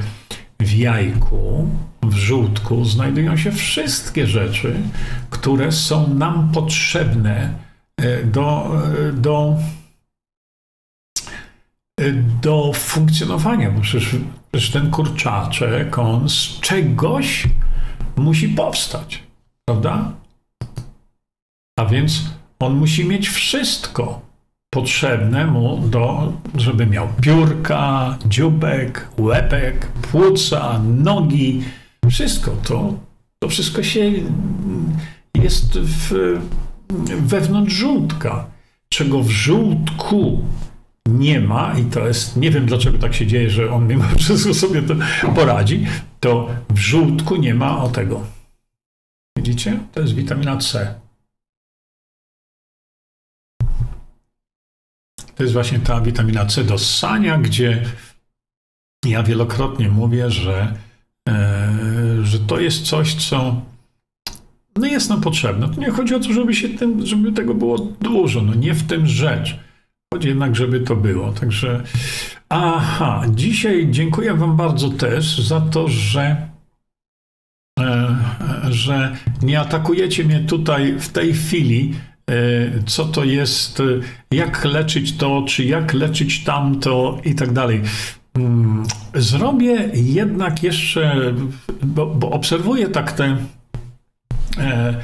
w jajku, w żółtku znajdują się wszystkie rzeczy, które są nam potrzebne e, do, e, do, e, do funkcjonowania. Bo przecież, przecież ten kurczaczek, on z czegoś musi powstać, prawda? A więc on musi mieć wszystko potrzebne mu do, żeby miał piórka, dziubek, łepek, płuca, nogi, wszystko to, to wszystko się jest w, wewnątrz żółtka, czego w żółtku nie ma, i to jest, nie wiem dlaczego tak się dzieje, że on mimo wszystko sobie to poradzi, to w żółtku nie ma o tego. Widzicie? To jest witamina C. To jest właśnie ta witamina C do ssania, gdzie ja wielokrotnie mówię, że, e, że to jest coś, co no jest nam potrzebne. To nie chodzi o to, żeby, się tym, żeby tego było dużo. No nie w tym rzecz. Chodzi jednak, żeby to było. Także aha, dzisiaj dziękuję Wam bardzo też za to, że e, że nie atakujecie mnie tutaj w tej chwili co to jest, e, jak leczyć to, czy jak leczyć tamto i tak dalej. Mm, zrobię jednak jeszcze, bo, bo obserwuję tak te e,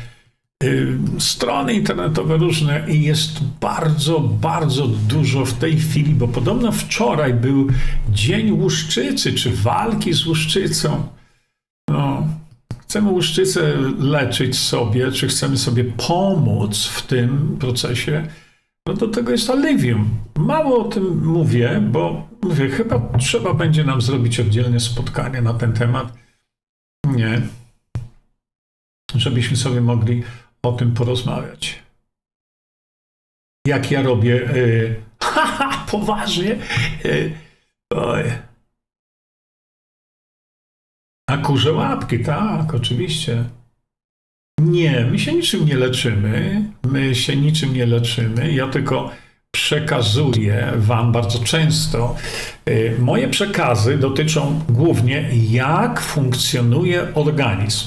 y, strony internetowe różne i jest bardzo, bardzo dużo w tej chwili, bo podobno wczoraj był Dzień Łuszczycy, czy walki z łuszczycą. No, chcemy łuszczycę leczyć sobie, czy chcemy sobie pomóc w tym procesie, no do tego jest alivium. Mało o tym mówię, bo mówię, chyba trzeba będzie nam zrobić oddzielne spotkanie na ten temat. Nie. Żebyśmy sobie mogli o tym porozmawiać. Jak ja robię. Yy, haha, poważnie. Yy, oj. A kurze łapki, tak, oczywiście. Nie, my się niczym nie leczymy. My się niczym nie leczymy. Ja tylko przekazuję Wam bardzo często. Y, moje przekazy dotyczą głównie, jak funkcjonuje organizm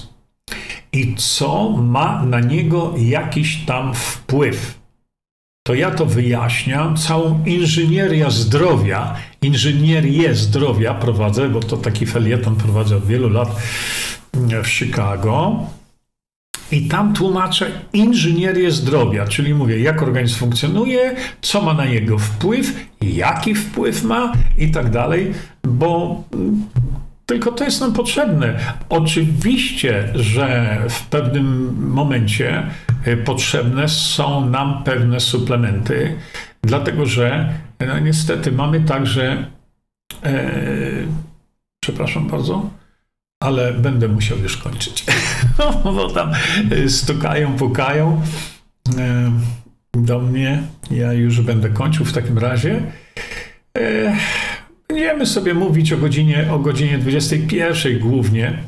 i co ma na niego jakiś tam wpływ. To ja to wyjaśniam. Całą inżynierię zdrowia, inżynierię zdrowia prowadzę, bo to taki felieton prowadzę od wielu lat w Chicago. I tam tłumaczę inżynierię zdrowia, czyli mówię, jak organizm funkcjonuje, co ma na niego wpływ, jaki wpływ ma i tak dalej, bo tylko to jest nam potrzebne. Oczywiście, że w pewnym momencie e, potrzebne są nam pewne suplementy, dlatego że no, niestety mamy także, e, przepraszam bardzo, ale będę musiał już kończyć, bo tam stukają, pukają e, do mnie. Ja już będę kończył w takim razie. E, będziemy sobie mówić o godzinie, o godzinie 21 głównie.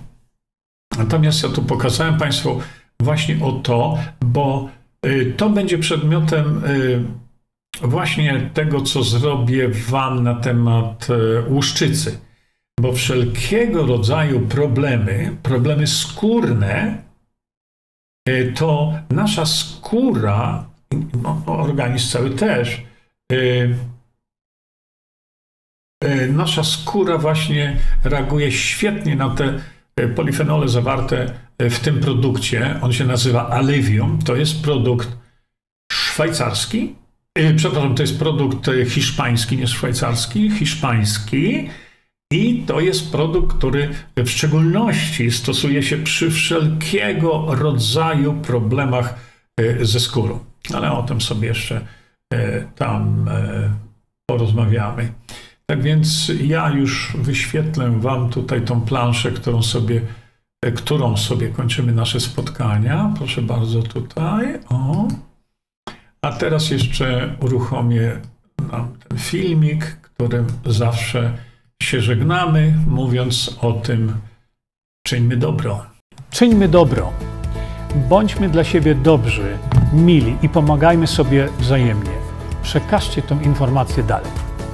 Natomiast ja tu pokazałem Państwu właśnie o to, bo e, to będzie przedmiotem właśnie tego, co zrobię Wam na temat łuszczycy bo wszelkiego rodzaju problemy, problemy skórne, to nasza skóra, organizm cały też, nasza skóra właśnie reaguje świetnie na te polifenole zawarte w tym produkcie. On się nazywa Alivium. To jest produkt szwajcarski. Przepraszam, to jest produkt hiszpański, nie szwajcarski, hiszpański. I to jest produkt, który w szczególności stosuje się przy wszelkiego rodzaju problemach e, ze skórą. Ale o tym sobie jeszcze e, tam e, porozmawiamy. Tak więc ja już wyświetlę Wam tutaj tą planszę, którą sobie, którą sobie kończymy nasze spotkania. Proszę bardzo tutaj. O. A teraz jeszcze uruchomię nam ten filmik, którym zawsze się żegnamy, mówiąc o tym, czyńmy dobro. Czyńmy dobro. Bądźmy dla siebie dobrzy, mili i pomagajmy sobie wzajemnie. Przekażcie tę informację dalej.